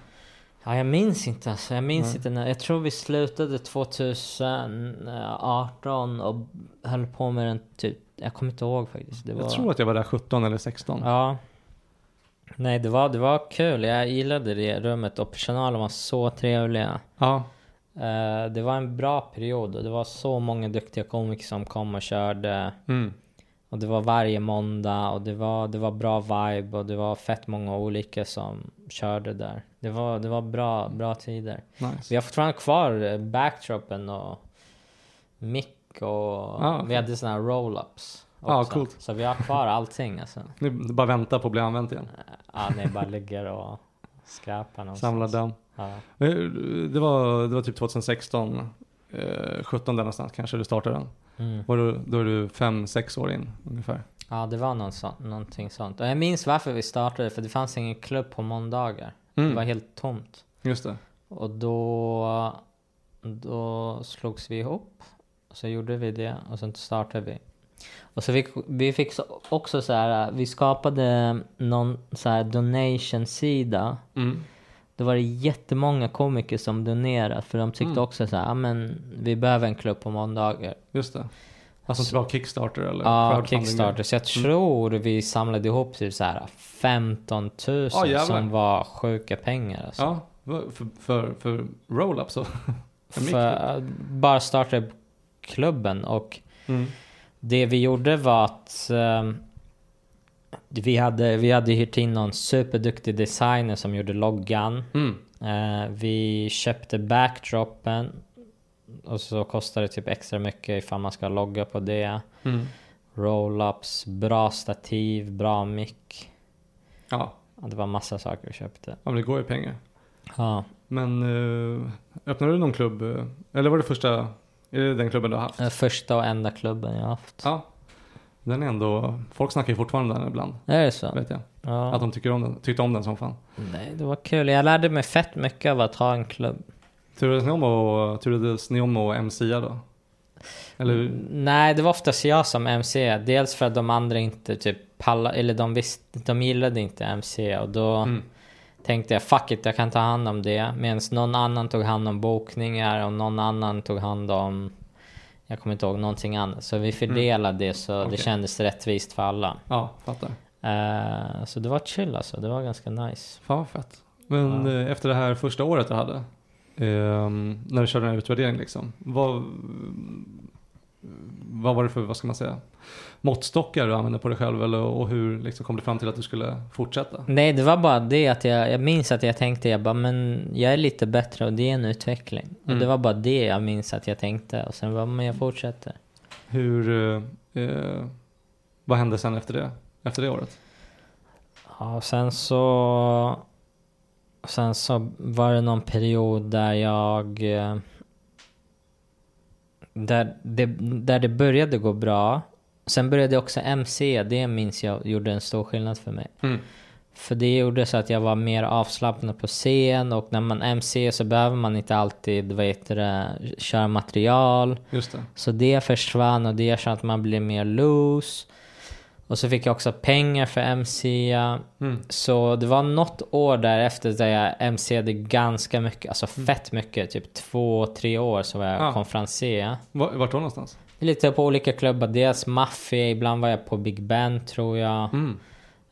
Ja, jag minns inte alltså. Jag minns Nej. inte när. Jag tror vi slutade 2018 och höll på med den typ. Jag kommer inte ihåg faktiskt. Var... Jag tror att jag var där 17 eller 16. Ja. Nej, det var, det var kul. Jag gillade det rummet och personalen var så trevliga. Ja. Eh, det var en bra period och det var så många duktiga komiker som kom och körde. Mm. Och det var varje måndag och det var, det var bra vibe och det var fett många olika som körde där. Det var, det var bra, bra tider. Nice. Vi har fortfarande kvar eh, backdropen och mick och Ah, vi hade såna här roll-ups. Ah, coolt. Så vi har kvar allting alltså. Ni bara väntar på att bli använt igen. Ja, ni bara ligger och skräpar någonstans. Samla damm. Ja. Eh, Det var, det var typ 2016, eh, 17 där någonstans kanske du startade den. Mm. Var du, då är du 5-6 år in ungefär. ja, det var någon sån, någonting sånt. Och jag minns varför vi startade, för det fanns ingen klubb på måndagar. Mm. Det var helt tomt. Just det. Och då, då slogs vi ihop. Och så gjorde vi det och sen startade vi. Och så fick vi fick så, också så här, vi skapade någon så här donation-sida. Mm. Då var det jättemånga komiker som donerade för de tyckte Mm. också så här, ja men vi behöver en klubb på måndagar. Just det. Alltså typ av Kickstarter eller Ja? Kickstarter. Så jag tror vi samlade ihop typ så här 15 000 Ja, jävlar. som var sjuka pengar. Alltså. Ja, för, för, för roll-up så. [LAUGHS] För, bara starta klubben och Mm. det vi gjorde var att ehm, vi, hade, vi hade hyrt in någon superduktig designer som gjorde loggan. Mm. Eh, vi köpte backdropen och så kostade det typ extra mycket ifall man ska logga på det. Mm. Roll-ups, bra stativ, bra mick. Ja. Det var massa saker vi köpte. ja, men det går ju pengar. Ja. Men uh, öppnade du någon klubb? eh, eller var det första, är det den klubben du har haft? Den första och enda klubben jag haft. Ja. Den är ändå, folk snackar ju fortfarande den ibland, Är det så? vet jag. Ja. Att de tycker om den, tyckte om den som fan. Nej, det var kul. Jag lärde mig fett mycket av att ha en klubb. Turades ni om och, turades ni om och MCa då? Eller hur? Nej, det var oftast jag som MC. Dels för att de andra inte typ pallade, eller de visste, de gillade inte MC och då Mm. tänkte jag fuck it, jag kan ta hand om det. Medan någon annan tog hand om bokningar och någon annan tog hand om, jag kommer inte ihåg, någonting annat. Så vi fördelade det så Okej. det kändes rättvist för alla. Ja, fattar. Eh, så det var chill alltså, det var ganska nice. Fan vad fett. Men Ja. eh, efter det här första året du hade, ehm, när du körde den här utvärderingen liksom, vad, vad var det för, vad ska man säga, måttstockar du använde på dig själv eller, och hur liksom, kom du fram till att du skulle fortsätta? Nej, det var bara det att jag, jag minns att jag tänkte, jag bara, men jag är lite bättre och det är en utveckling. Och Mm. det var bara det jag minns att jag tänkte. Och sen var men jag fortsätter. Hur, eh, eh, vad hände sen efter det, efter det året? Ja, och sen så... Sen så var det någon period där jag... eh, Där det, där det började gå bra. Sen började också MC, det minns jag gjorde en stor skillnad för mig. Mm. För det gjorde så att jag var mer avslappnad på scen och när man MC så behöver man inte alltid, vad heter det, köra material. Just det. Så det försvann och det gör så att man blir mer loose. Och så fick jag också pengar för MC. Mm. Så det var något år därefter där jag MC'ade ganska mycket, alltså fett mycket. Typ två, tre år så var jag Ja. konferencier. Var, vart då någonstans? Lite på olika klubbar, dels Mafia, ibland var jag på Big Ben tror jag. Mm.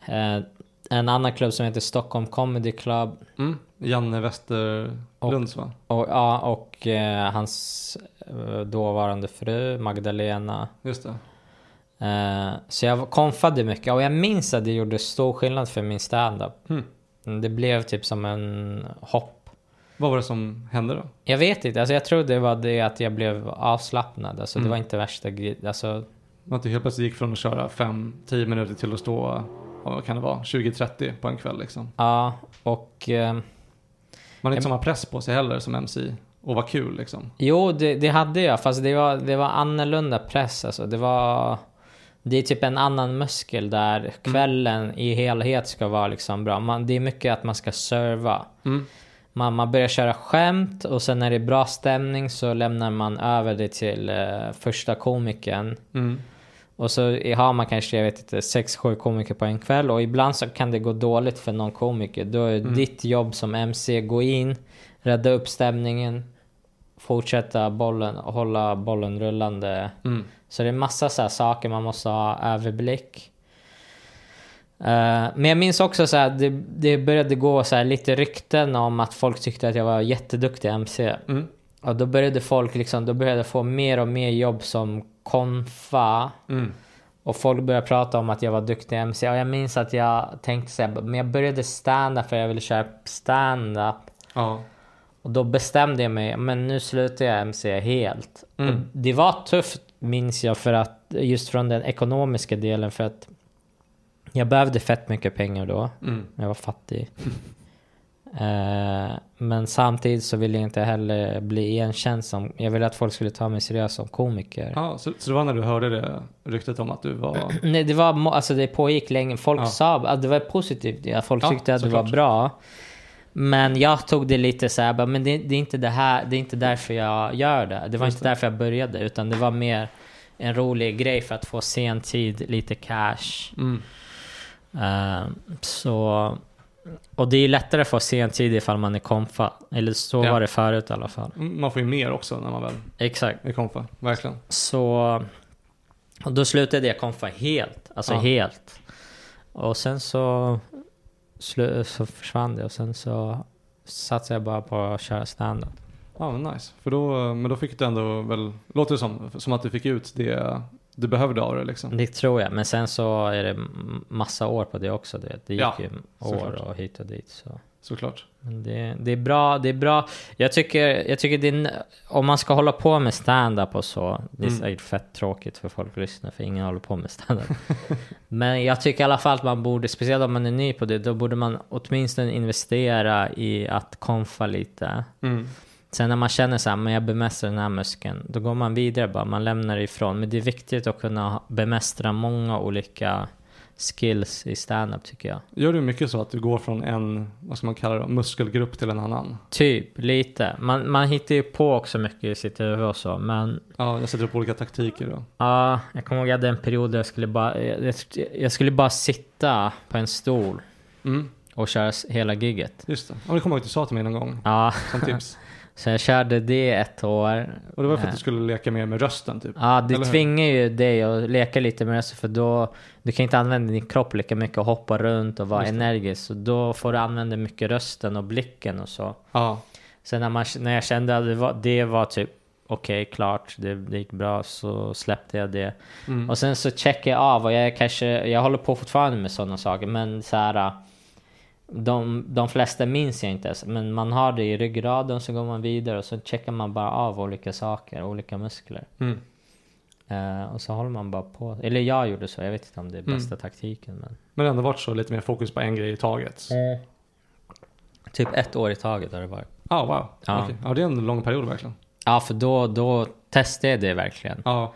Eh, en annan klubb som heter Stockholm Comedy Club. Mm. Janne Westerlunds va? Och, ja, och eh, hans eh, dåvarande fru Magdalena. Just det. Eh, så jag konfade mycket och jag minns att det gjorde stor skillnad för min standup. Hmm. Det blev typ som en hopp. Vad var det som hände då? Jag vet inte, alltså jag tror det var det att jag blev avslappnad. Alltså Mm. det var inte värsta grejen. Alltså, Att du helt plötsligt gick från att köra 5-10 minuter till att stå, vad kan det vara, 20-30 på en kväll liksom. ja, och... eh, Man har inte samma press på sig heller som MC. Och vad kul liksom. Jo, det, det hade jag, fast det var, det var annorlunda press. Alltså. Det var... Det är typ en annan muskel där kvällen i helhet ska vara liksom bra. Man, det är mycket att man ska serva. Mm. Man, man börjar köra skämt och sen när det är bra stämning så lämnar man över det till eh, första komikern. Mm. Och så har man kanske, jag vet inte, sex, sju komiker på en kväll och ibland så kan det gå dåligt för någon komiker. Då är ditt jobb som MC gå in, rädda upp stämningen, fortsätta bollen, hålla bollen rullande. Mm. Så det är massa så saker man måste ha överblick. Eh, men jag minns också så här, det, det började gå så här lite rykten om att folk tyckte att jag var jätteduktig MC. Mm. Och då började folk liksom, då började få mer och mer jobb som konfa. Mm. Och folk började prata om att jag var duktig MC. Och jag minns att jag tänkte så här, men jag började stand-up för jag ville köra stand-up. Ja. Och då bestämde jag mig, men nu slutar jag MC helt. Mm. Det var tufft minns jag för att, just från den ekonomiska delen för att jag behövde fett mycket pengar då. Mm. Jag var fattig. [LAUGHS] Eh, men samtidigt så ville jag inte heller bli igenkänd som... Jag ville att folk skulle ta mig seriöst som komiker. Ja, så, så det var när du hörde det ryktet om att du var... [CLEARS THROAT] Nej, det var... Alltså det pågick länge. Folk Ja. sa att det var positivt. Ja, folk Ja, tyckte att det var såklart. bra. Men jag tog det lite så här, men det, det är inte det här, det är inte därför jag gör det. Det var Just inte därför jag började, utan det var mer en rolig grej för att få sen tid, lite cash. Mm. Eh, så... Och det är lättare att få sen tid ifall man är konfa. Eller så Ja. var det förut i alla fall. Man får ju mer också när man väl Exakt. är konfa. Verkligen. Så... Och då slutade jag konfa helt. Alltså Ja. helt. Och sen så... Så försvann det och sen så satsade jag bara på att köra standup. Ja, men nice. För då, men då fick du ändå väl, låter det som, som att du fick ut det du behövde av det liksom. Det tror jag. Men sen så är det massa år på det också. Det, det gick Ja, ju år såklart. och hit och dit. Så. Såklart. Det, det är bra, det är bra. Jag tycker, jag tycker det är, om man ska hålla på med stand-up och så, det är Mm. säkert fett tråkigt för folk att lyssna för ingen håller på med stand-up. [LAUGHS] Men jag tycker i alla fall att man borde, speciellt om man är ny på det, då borde man åtminstone investera i att konfa lite. Mm. Sen när man känner så här, men jag bemästrar den här muskeln, då går man vidare bara, man lämnar ifrån. Men det är viktigt att kunna bemästra många olika skills i stand-up tycker jag. Gör du mycket så att du går från en, vad ska man kalla det, muskelgrupp till en annan? Typ, lite. Man, man hittar ju på också mycket i sitt huvud och så, men Ja, jag sätter upp olika taktiker då. ja, jag kommer ihåg jag hade en period där jag skulle bara, jag, jag skulle bara sitta på en stol Mm. och köra hela gigget. Just det. Ja, det kommer jag ihåg att du sa till mig någon gång, Ja, som tips. [LAUGHS] så jag körde det ett år. Och det var för att Eh. du skulle leka mer med rösten typ. Ja, det Eller hur? tvingar ju dig att leka lite med det, för då du kan inte använda din kropp lika mycket och hoppa runt och vara energisk. Så då får du använda mycket rösten och blicken och så. Ja. Sen när, man, när jag kände att det var, det var typ okej, klart, det, det gick bra, så släppte jag det. Mm. Och sen så checkar jag av och jag kanske, jag håller på fortfarande med sådana saker, men så här. De, de flesta minns jag inte ens, men man har det i ryggraden så går man vidare och så checkar man bara av olika saker, olika muskler. Mm. Eh, och så håller man bara på. Eller jag gjorde så, jag vet inte om det är Mm. bästa taktiken men. Men det har ändå varit så lite mer fokus på en grej i taget. Typ ett år i taget har det varit. Ja, wow. Ja. Okej. ja, det är en lång period verkligen. Ja, för då, då testade jag det verkligen. Ja,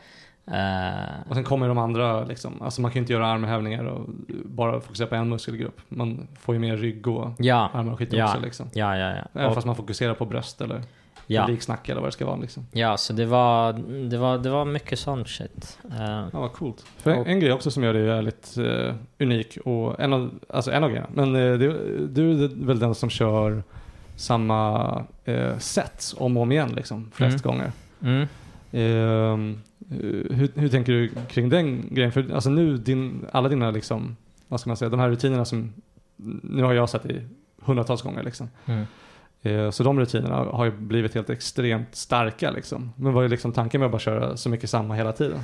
Eh, och sen kommer de andra liksom. Alltså man kan ju inte göra armhävningar och bara fokusera på en muskelgrupp. Man får ju mer rygg och ja, armar och skit Ja. också liksom. ja, ja, ja. Även Och, fast man fokuserar på bröst eller ja. publiksnack eller vad det ska vara liksom. ja, så det var, det var, det var mycket sånt shit. Eh, Ja, vad coolt. För en, Och- en grej också som gör dig väldigt eh, unik och en av, alltså en av grejerna. Men eh, du, du är väl den som kör samma eh, set om och om igen liksom, flest gånger. mm. Ehm, hur, hur tänker du kring den grejen? För alltså nu, din, alla dina liksom, vad ska man säga, de här rutinerna som nu har jag sett i hundratals gånger liksom. Mm. Eh, Så de rutinerna har ju blivit helt extremt starka liksom. Men vad är liksom tanken med att bara köra så mycket samma hela tiden?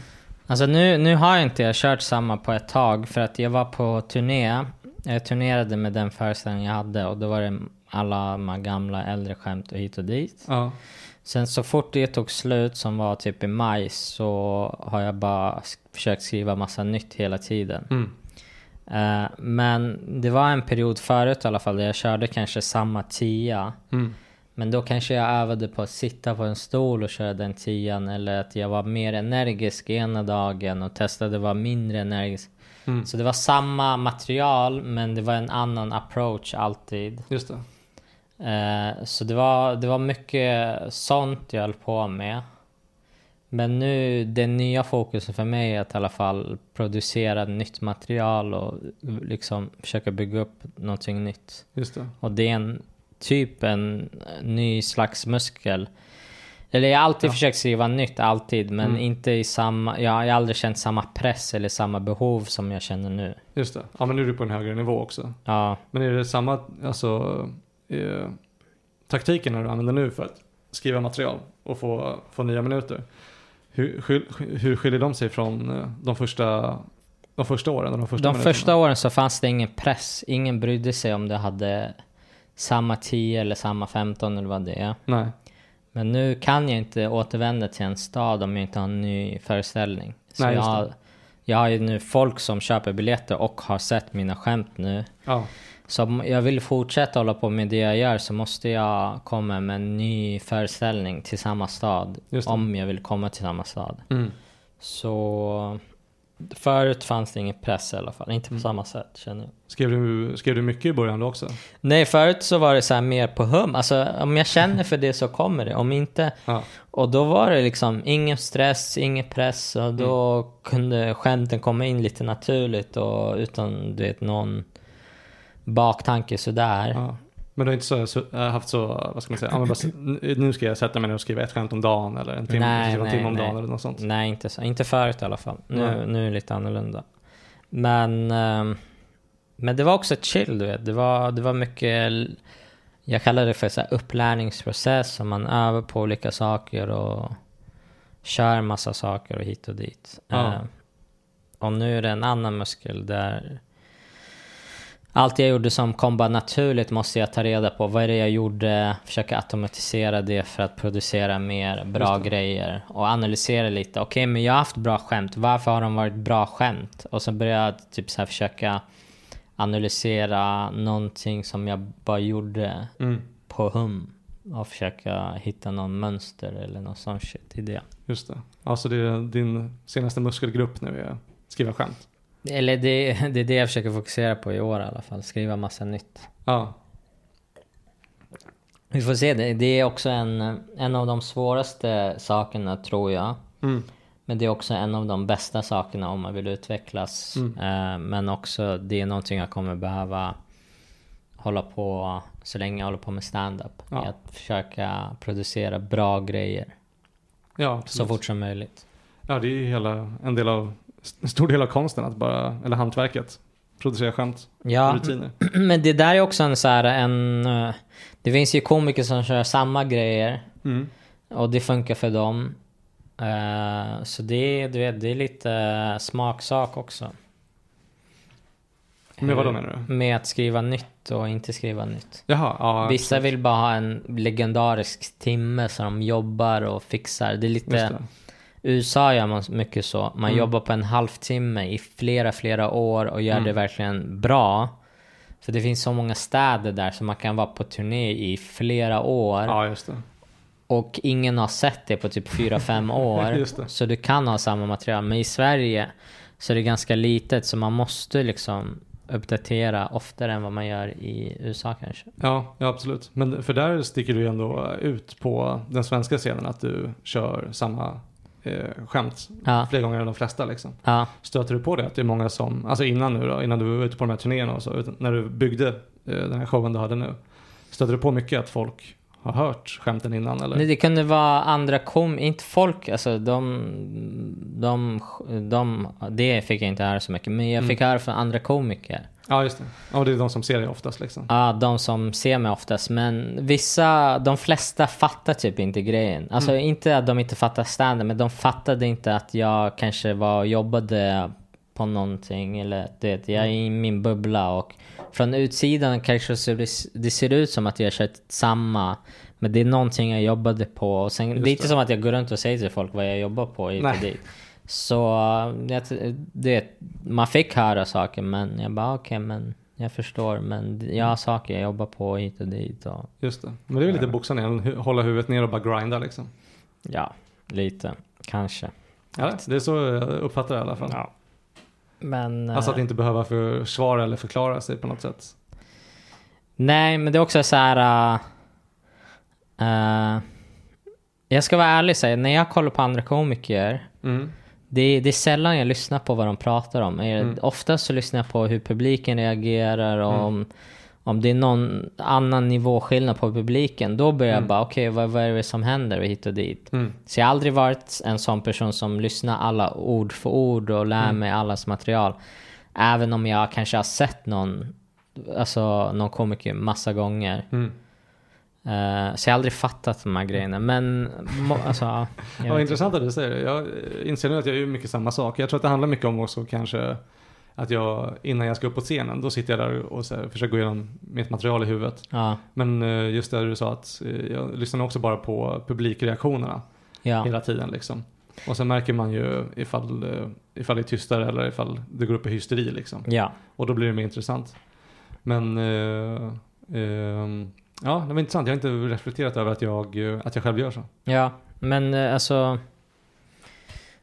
Alltså nu, nu har jag inte jag kört samma på ett tag för att jag var på turné. Jag turnerade med den föreställningen jag hade och då var det alla de gamla äldre skämt och hit och dit. Ja. Sen så fort det tog slut som var typ i maj så har jag bara försökt skriva massa nytt hela tiden. Mm. Eh, men det var en period förut i alla fall där jag körde kanske samma tia. Mm. Men då kanske jag övade på att sitta på en stol och köra den tian eller att jag var mer energisk ena dagen och testade att vara mindre energisk. Mm. Så det var samma material men det var en annan approach alltid. Just det. Eh, så det var, det var mycket sånt jag höll på med. Men nu, det nya fokuset för mig är att i alla fall producera nytt material och liksom försöka bygga upp någonting nytt. Just det. Och det är en typ en ny slags muskel. Eller jag har alltid Ja. försökt skriva nytt, alltid. Men Mm. inte i samma... Jag har aldrig känt samma press eller samma behov som jag känner nu. Just det. Ja, men nu är du på en högre nivå också. Ja, Men är det samma, alltså, eh, taktiken du använder nu för att skriva material och få, få nya minuter? Hur, skil, hur skiljer de sig från eh, de första, de första åren? De första de första åren så fanns det ingen press. Ingen brydde sig om det hade samma 10 eller samma 15 eller vad det är. Nej. Men nu kan jag inte återvända till en stad om jag inte har en ny föreställning. Så Nej, jag, har, jag har ju nu folk som köper biljetter och har sett mina skämt nu. Ja, Så om jag vill fortsätta hålla på med det jag gör så måste jag komma med en ny föreställning till samma stad. Om jag vill komma till samma stad. mm. Så förut fanns det ingen press i alla fall. Inte på Mm. samma sätt känner jag. skrev, du, skrev du mycket i början då också? Nej, förut så var det så här mer på hum. Alltså om jag känner för det så kommer det. Om inte, Ja, och då var det liksom ingen stress, ingen press och då kunde skämten komma in lite naturligt och utan du vet någon baktanke sådär. ja. Men du har inte så, så, äh, haft så, vad ska man säga, ja, bara, nu ska jag sätta mig ner och skriva ett skämt om dagen eller en timme, Nej, nej, timme om nej. dagen eller något sånt? Nej, inte, så, inte förut i alla fall. Nu, nu är det lite annorlunda. Men, ehm, men det var också chill, du vet. Det var, det var mycket, jag kallar det för så upplärningsprocess. Och man övar på olika saker och kör massa saker och hit och dit. Ja. Eh, och nu är det en annan muskel där allt jag gjorde som kom bara naturligt måste jag ta reda på. Vad är det jag gjorde? Försöka automatisera det för att producera mer bra grejer. Och analysera lite. Okej, men jag har haft bra skämt. Varför har de varit bra skämt? Och så började jag typ så här försöka analysera någonting som jag bara gjorde Mm. på hum. Och försöka hitta någon mönster eller någon sån shit i det. Just det. Alltså det är din senaste muskelgrupp nu är skriva skämt? Eller det, det är det jag försöker fokusera på i år i alla fall. Skriva massa nytt. Ja. Vi får se. Det, det är också en, en av de svåraste sakerna tror jag. Mm. Men det är också en av de bästa sakerna om man vill utvecklas. Mm. Eh, men också det är någonting jag kommer behöva hålla på så länge jag håller på med stand-up. Ja. Att försöka producera bra grejer Ja, så fort som möjligt. Ja, det är ju hela, en del av, en stor del av konsten att bara, eller hantverket, producera skämt, Ja, rutiner. [CLEARS THROAT] men det där är också en så här en... eh, Det finns ju komiker som kör samma grejer. Mm. Och det funkar för dem. Eh, så det, är- du vet, det är lite eh, smaksak också. Men vad då menar du? Med att skriva nytt och inte skriva nytt. Jaha, ja. Vissa vill bara ha en legendarisk timme som de jobbar och fixar. Det är lite... USA gör man mycket så. Man Mm. jobbar på en halvtimme i flera, flera år och gör Mm. det verkligen bra. För det finns så många städer där som man kan vara på turné i flera år. Ja. Och ingen har sett det på typ 4-5 [LAUGHS] år. Just det. Så du kan ha samma material. Men i Sverige så är det ganska litet så man måste liksom uppdatera oftare än vad man gör i USA kanske. Ja, ja, absolut. Men för där sticker du ju ändå ut på den svenska scenen att du kör samma eh, skämt Ja. fler gånger än de flesta liksom. Ja, Stöter du på det? Att det är många som, alltså innan nu då, innan du var ute på de här turnéerna och så, när du byggde eh, den här showen du hade nu. Stöter du på mycket att folk har hört skämten innan eller? Nej, det kunde vara andra kom, inte folk, alltså de, de, de, det fick jag inte höra så mycket, men jag fick höra från andra komiker. Ja, just det. Ja, det är de som ser dig oftast liksom. Ja, de som ser mig oftast. Men vissa, de flesta fattar typ inte grejen. Alltså inte att de inte fattar stand men de fattade inte att jag kanske var och jobbade på någonting. Eller det, jag är i min bubbla och från utsidan kanske så det, det ser ut som att jag kört samma. Men det är någonting jag jobbade på. Och sen, det är inte som att jag går runt och säger till folk vad jag jobbar på hit och Nej. dit. Så det, det, man fick höra saker men jag bara okej men jag förstår men jag har saker jag jobbar på hit och dit och Just det. Men det är väl lite boxaren igen, hu- hålla huvudet ner och bara grinda liksom. ja, lite kanske. Ja, det är så jag uppfattar det i alla fall. Ja. Men Alltså att eh, inte behöva försvara eller förklara sig på något sätt. nej men det är också så här. eh, eh, jag ska vara ärlig och säga när jag kollar på andra komiker Mm. Det, det är sällan jag lyssnar på vad de pratar om. Mm. Oftast så lyssnar jag på hur publiken reagerar och om, om det är någon annan nivåskillnad på publiken. Då börjar jag bara, okej vad, vad är det som händer och hit och dit. Mm. Så jag har aldrig varit en sån person som lyssnar alla ord för ord och lär mig allas material. Även om jag kanske har sett någon, alltså, någon komiker massa gånger. Eh, så jag har aldrig fattat de här grejerna. Men alltså, ja, [LAUGHS] Ja, intressant att du säger det. Jag eh, inser nu att jag gör mycket samma sak. Jag tror att det handlar mycket om också kanske att jag innan jag ska upp på scenen, då sitter jag där och här, försöker gå igenom mitt material i huvudet. Ja, Men eh, just det du sa att eh, jag lyssnar också bara på publikreaktionerna ja. hela tiden liksom. Och sen märker man ju ifall, eh, ifall det är tystare eller ifall det går upp i hysteri liksom. ja. Och då blir det mer intressant. Men eh, ehm, ja, det var intressant. Jag har inte reflekterat över att jag, eh, att jag själv gör så. Ja, men eh, alltså...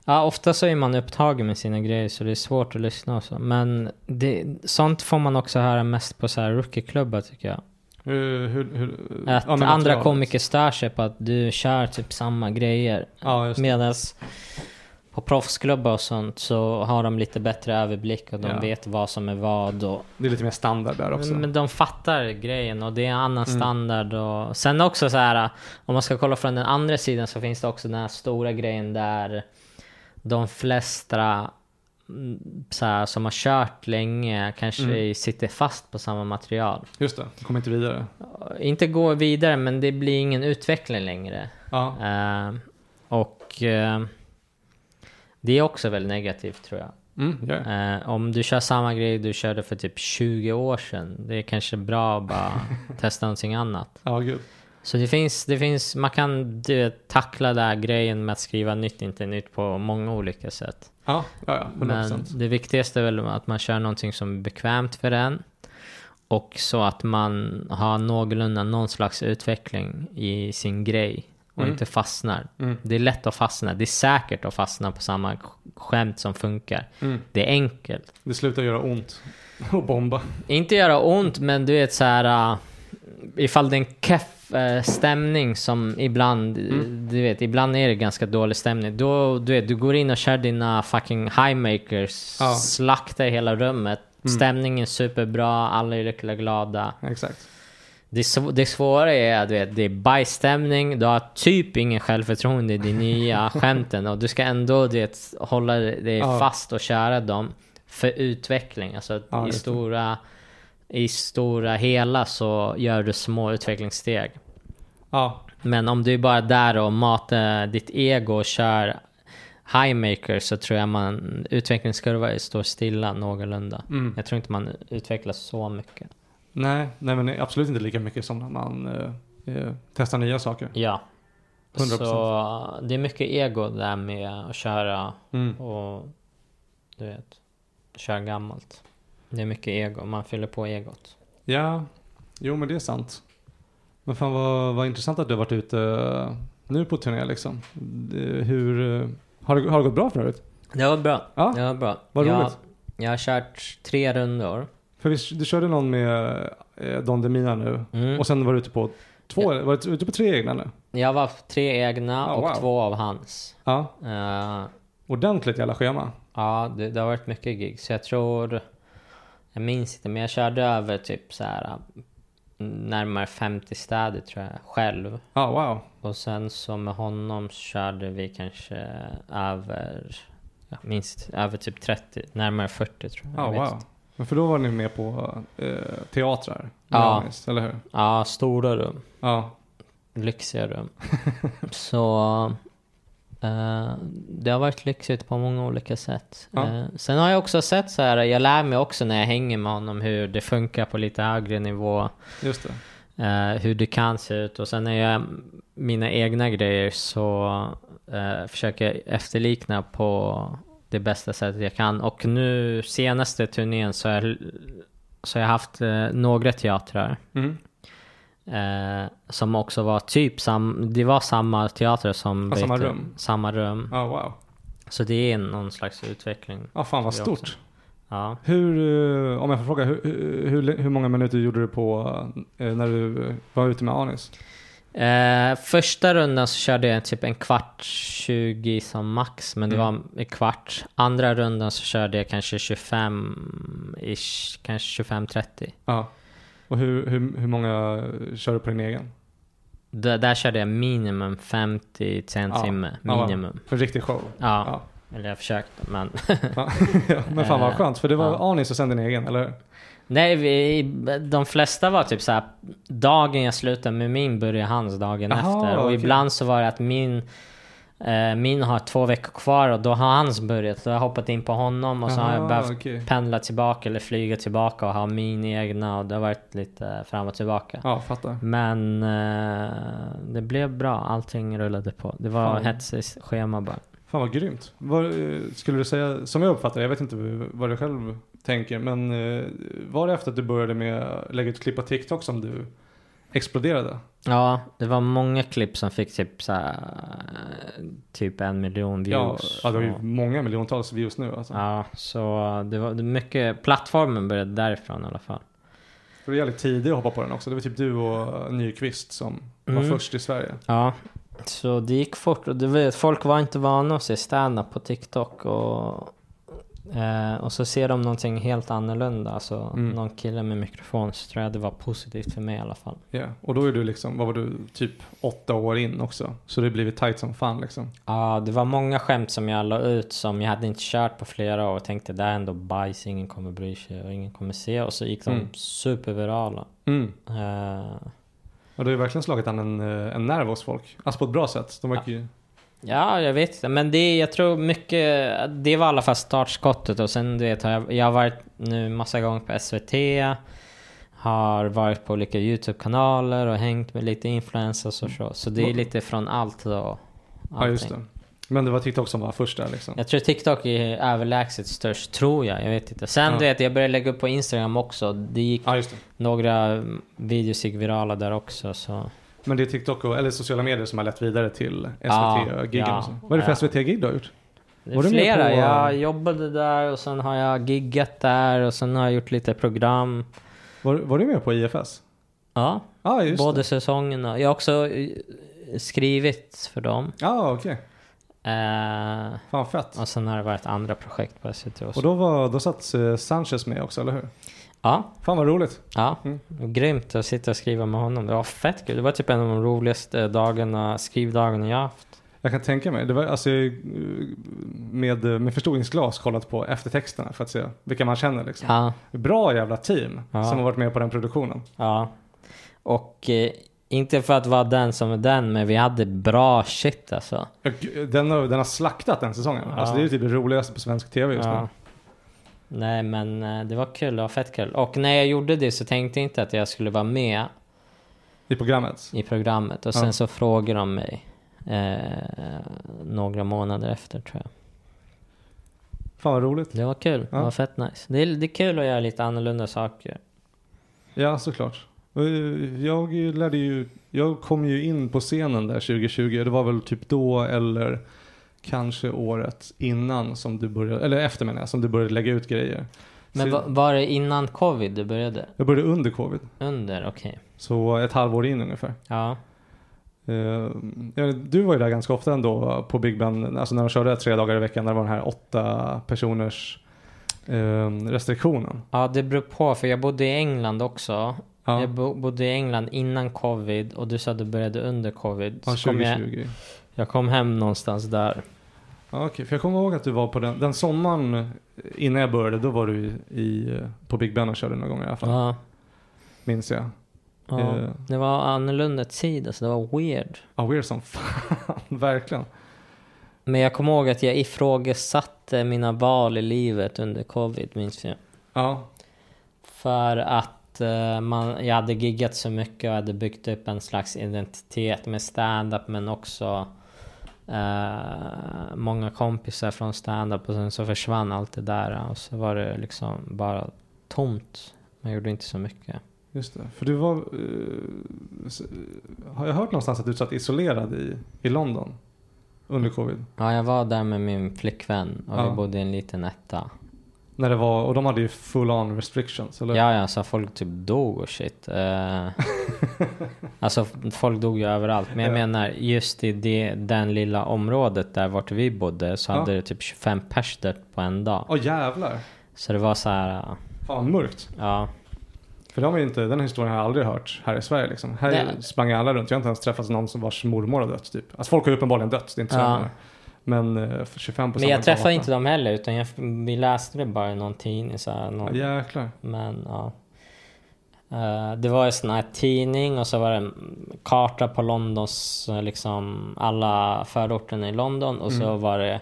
Ja, ofta så är man upptagen med sina grejer så det är svårt att lyssna och så. Men det, sånt får man också höra mest på så här rookieklubbar tycker jag. Hur, hur, hur, Att ja, andra komiker stör sig på att du kör typ samma grejer. Ja. Medan på proffsklubbar och sånt så har de lite bättre överblick och de Ja. vet vad som är vad. Och, Det är lite mer standard där också. men de fattar grejen och det är en annan standard. Och, sen också så här, om man ska kolla från den andra sidan så finns det också den här stora grejen där de flesta mm, så här, som har kört länge kanske sitter fast på samma material. Just det, kommer inte vidare. Inte går vidare men det blir ingen utveckling längre. Ja, Eh, och eh, det är också väldigt negativt tror jag. mm, ja. Eh, om du kör samma grej du körde för typ 20 år sedan. Det är kanske bra att bara [LAUGHS] testa någonting annat. ja gud. Så det finns, det finns man kan du, tackla den här grejen med att skriva nytt, inte nytt på många olika sätt. Ja, ja, ja 100%. Men det viktigaste är väl att man kör någonting som är bekvämt för en. Och så att man har någorlunda någon slags utveckling i sin grej. Och Mm. inte fastnar. Mm. Det är lätt att fastna. Det är säkert att fastna på samma sk- skämt som funkar. Mm. Det är enkelt. Det slutar göra ont [LAUGHS] att bomba. Inte göra ont, men du vet så här. Uh, ifall det är en keff uh, stämning som ibland, Mm. du vet, ibland är det ganska dålig stämning. Då, du vet, du går in och kör dina fucking highmakers, Ja. Mm. slaktar hela rummet. Stämningen är superbra, alla är lyckliga glada. Exakt. Det, sv- det svåra är att det är bajsstämning, du har typ ingen självförtroende i de nya [LAUGHS] skämten och du ska ändå du vet, hålla dig Ja. fast och köra dem för utveckling. Alltså Ja, i, det. stora, i stora hela så gör du små utvecklingssteg. Ja, Men om du är bara där och matar ditt ego och kör highmaker så tror jag man utvecklingskurva står stilla någorlunda. Mm. Jag tror inte man utvecklas så mycket. Nej, nej men absolut inte lika mycket som när man eh, eh, testar nya saker. Ja. 100%. Så det är mycket ego där med att köra Mm. och du vet, köra gammalt. Det är mycket ego, man fyller på egot. Ja, jo men det är sant. Men fan vad, vad intressant att du har varit ute eh, nu på turné liksom. Hur, eh, har det, har det gått bra förut? Det var bra. Ja, Det var bra. vad jag, roligt. jag har kört tre rundor. För vi, du körde någon med eh, Don Demina nu Mm. och sen var du ute på två, var du ute på tre egna nu? Jag var tre egna Ja, och wow. två av hans. Ja, Eh, ordentligt jävla schema. ja, det, det har varit mycket gig. Så jag tror... Jag minns inte, men jag körde över typ så här. närmare 50 städer tror jag, själv. Ja, wow. Och sen så med honom körde vi kanske över, ja, minst över typ 30, närmare 40 tror jag. Ja, jag wow. Men för då var ni med på eh, teatrar? Ja. Anis, Eller hur? Ja, stora rum. Ja. lyxiga rum. [LAUGHS] så eh, det har varit lyxigt på många olika sätt. Ja. Eh, sen har jag också sett så här, jag lär mig också när jag hänger med honom hur det funkar på lite högre nivå. Just det. eh, hur det kan se ut och sen när jag mina egna grejer så eh, försöker jag efterlikna på det bästa sättet jag kan. Och nu senaste turnén så har jag, så jag haft eh, några teatrar. Mm. Eh, som också var typ sam, det var samma teater som Ja, samma rum. samma rum. Ja, wow. Så det är någon slags utveckling. Ja, fan vad stort. också. Ja. Hur, eh, om jag får fråga, hur, hur, hur många minuter gjorde du på eh, när du var ute med Anis? Eh, första rundan så körde jag typ en kvart 20 som max, men det Mm. var en kvart. Andra rundan så körde jag kanske 25-ish, kanske 25-30. Ja. Och hur, hur, hur många kör du på din egen? Där, där körde jag minimum 50 till en Ja. timme. Ja, Minimum. För en riktig show? Ja, Ja. eller jag försökte men Ja. [LAUGHS] Men fan vad Eh, skönt, för det var ja. Anis och sen din egen, eller hur? Nej, vi, de flesta var typ såhär, dagen jag slutade med min började hans dagen Jaha, efter. Och okej. ibland så var det att min, eh, min har två veckor kvar och då har hans börjat. Så jag har hoppat in på honom och så har jag Aha, behövt okej. pendla tillbaka eller flyga tillbaka och ha min egna och det har varit lite fram och tillbaka. Ja, fattar. Men eh, det blev bra, allting rullade på. Det var Fan. hetsigt schema bara. Fan vad grymt. Vad, eh, skulle du säga, som jag uppfattar jag vet inte vad du själv tänker, men eh, var det efter att du började med att lägga ut klipp på TikTok som du exploderade? Ja, det var många klipp som fick typ så här, typ en miljon views. ja, det har ju många miljontals views nu alltså. Ja, så det var det var mycket, plattformen började därifrån i alla fall. Det är jävligt tidigt att hoppa på den också. Det var typ du och Nyqvist som var Mm. först i Sverige. Ja, så det gick fort och du vet, folk var inte vana att se stand-up på TikTok och, eh, och så ser de någonting helt annorlunda, alltså Mm. någon kille med mikrofon, så tror jag det var positivt för mig i alla fall. Ja, och då är du liksom, vad var du, typ åtta år in också. Så det har blivit tight som fan liksom. Ja, det var många skämt som jag la ut som jag hade inte kört på flera år och tänkte det är ändå bajs, ingen kommer bry sig och ingen kommer se och så gick de Mm. supervirala. Mm. Eh, Och det har ju verkligen slagit an en, eh, en nerv hos folk. Alltså på ett bra sätt. De verkar ju... Ja, jag vet inte. Men det, jag tror mycket, det var i alla fall startskottet och sen du vet, har jag, jag har varit nu massa gånger på SVT, har varit på olika YouTube-kanaler och hängt med lite influencers och så. Så det är lite från allt då. Ja, just det. Men det var TikTok som var först där liksom. Jag tror TikTok är överlägset störst, tror jag. Jag vet inte. Sen Ja. du vet, jag började lägga upp på Instagram också. Det gick, Ja, det. några videos gick virala där också så. Men det är TikTok och, eller sociala medier som har lett vidare till Ja, SVT-giggen ja, och så. Vad är det för ja. SVT-gig du har gjort? Det Var är flera. på- Jag jobbade där och sen har jag giggat där och sen har jag gjort lite program. Var, var du med på IFS? Ja, Ja, just både säsongerna. Jag har också eh, skrivit för dem. Ja, okej. Eh, Fan fett. och sen har det varit andra projekt på SVT Och också. då, var, då satt eh, Sanchez med också, eller hur? Ja, Fan vad roligt. ja. Mm. Grymt att sitta och skriva med honom. Det var fett kul. Det var typ en av de roligaste dagarna, skrivdagarna jag haft. Jag kan tänka mig. Det var alltså med, med förstoringsglas kollat på eftertexterna för att se vilka man känner liksom. Ja, Bra jävla team Ja. som har varit med på den produktionen. ja. Och eh, inte för att vara den som är den, men vi hade bra shit alltså. Den har, den har slaktat den säsongen. Ja. Alltså det är typ det roligaste på svensk tv just nu. Nej men eh, det var kul, det var fett kul. Och när jag gjorde det så tänkte jag inte att jag skulle vara med I programmet. i programmet. Och sen Ja. så frågade de mig eh, några månader efter tror jag. Fan vad roligt. Det var kul, Ja. det var fett nice. Det är, det är kul att göra lite annorlunda saker. Ja, såklart. Eh, Jag lärde ju, jag kom ju in på scenen där 2020. Det var väl typ då eller kanske året innan som du började, eller efter menar jag, som du började lägga ut grejer. Men va, var det innan covid du började? Jag började under covid. Under? Okej. Så ett halvår in ungefär. Ja. Vet, du var ju där ganska ofta ändå på Big Ben, alltså när de körde tre dagar i veckan när det var den här åtta personers eh, restriktionen. Ja, det beror på. För jag bodde i England också. Ja. Jag bo- bodde i England innan covid och du sa att du började under covid. Ja, Så kom jag, 2020. Jag kom hem någonstans där. Okej, för jag kommer ihåg att du var på den, den sommaren innan jag började, då var du i, i, på Big Ben och körde några gånger i alla fall. Ja, Minns jag. ja. Eh. Det var annorlunda tid, alltså det var weird. Ja, weird som fan. [LAUGHS] Verkligen. Men jag kommer ihåg att jag ifrågasatte mina val i livet under covid, minns jag. Ja, För att eh, man, jag hade giggat så mycket och hade byggt upp en slags identitet med stand-up men också eh, många kompisar från stand-up och sen så försvann allt det där och så var det liksom bara tomt. Man gjorde inte så mycket. just det. För du var... s- har jag hört någonstans att du satt isolerad i, i London? Under covid? Ja, jag var där med min flickvän och Ja. vi bodde i en liten etta. När det var, och de hade ju full on restrictions, eller? Ja, ja, så folk typ dog och shit. Eh, [LAUGHS] alltså folk dog ju överallt. Men jag Ja. menar just i det, den lilla området där vart vi bodde så Ja. hade det typ 25 pers dött på en dag. Åh jävlar. Så det var så här, eh, Fan mörkt. ja. För de har ju inte, den historien har jag aldrig hört här i Sverige liksom. Här Det- sprang alla runt. Jag har inte ens träffat någon som vars mormor har dött typ. Alltså folk har ju uppenbarligen dött, det är inte så Ja. Men eh, för 25 på Men jag träffade inte dem heller utan jag, vi läste det bara i någon tidning så här, någon, Ja, jäklar. Men ja. Eh, det var en sån här tidning och så var det en karta på Londons, eh, liksom alla förorterna i London och så Mm. var det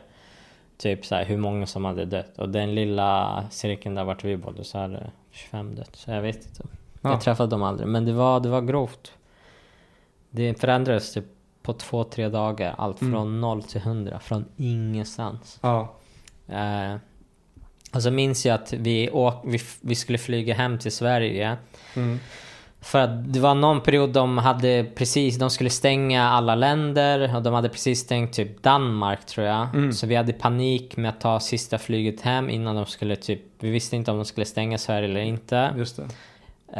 typ så här hur många som hade dött. Och den lilla cirkeln där vart vi bodde så hade 25 dött. Så jag vet inte. Ja. Jag träffade dem aldrig. Men det var, det var grovt. Det förändrades typ på två, tre dagar. Allt Mm. från noll till hundra. Från ingenstans. Ja. Eh, och så minns jag att vi, åk, vi, vi skulle flyga hem till Sverige. Mm. För att det var någon period de hade precis, de skulle stänga alla länder och de hade precis stängt typ Danmark tror jag. Mm. Så vi hade panik med att ta sista flyget hem innan de skulle typ, vi visste inte om de skulle stänga Sverige eller inte. Just det.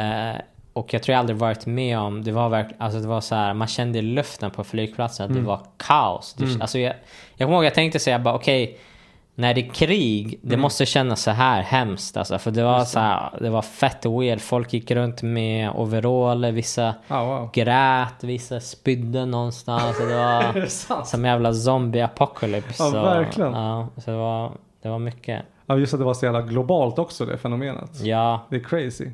Eh, och jag tror jag aldrig varit med om, det var verkligen, alltså det var så här, man kände i luften på flygplatsen att Mm. det var kaos. Det, Mm. Alltså jag, jag kommer ihåg jag tänkte säga bara okej, när det är krig, det Mm. måste kännas så här hemskt alltså. För det var så här, det var fett weird. Folk gick runt med overaller, vissa Ja, wow. grät, vissa spydde någonstans. Det var [LAUGHS] det som jävla zombie apocalypse. Ja, Så, verkligen. Ja, så det var, det var mycket. Ja, just att det var så jävla globalt också det fenomenet. Ja, Det är crazy.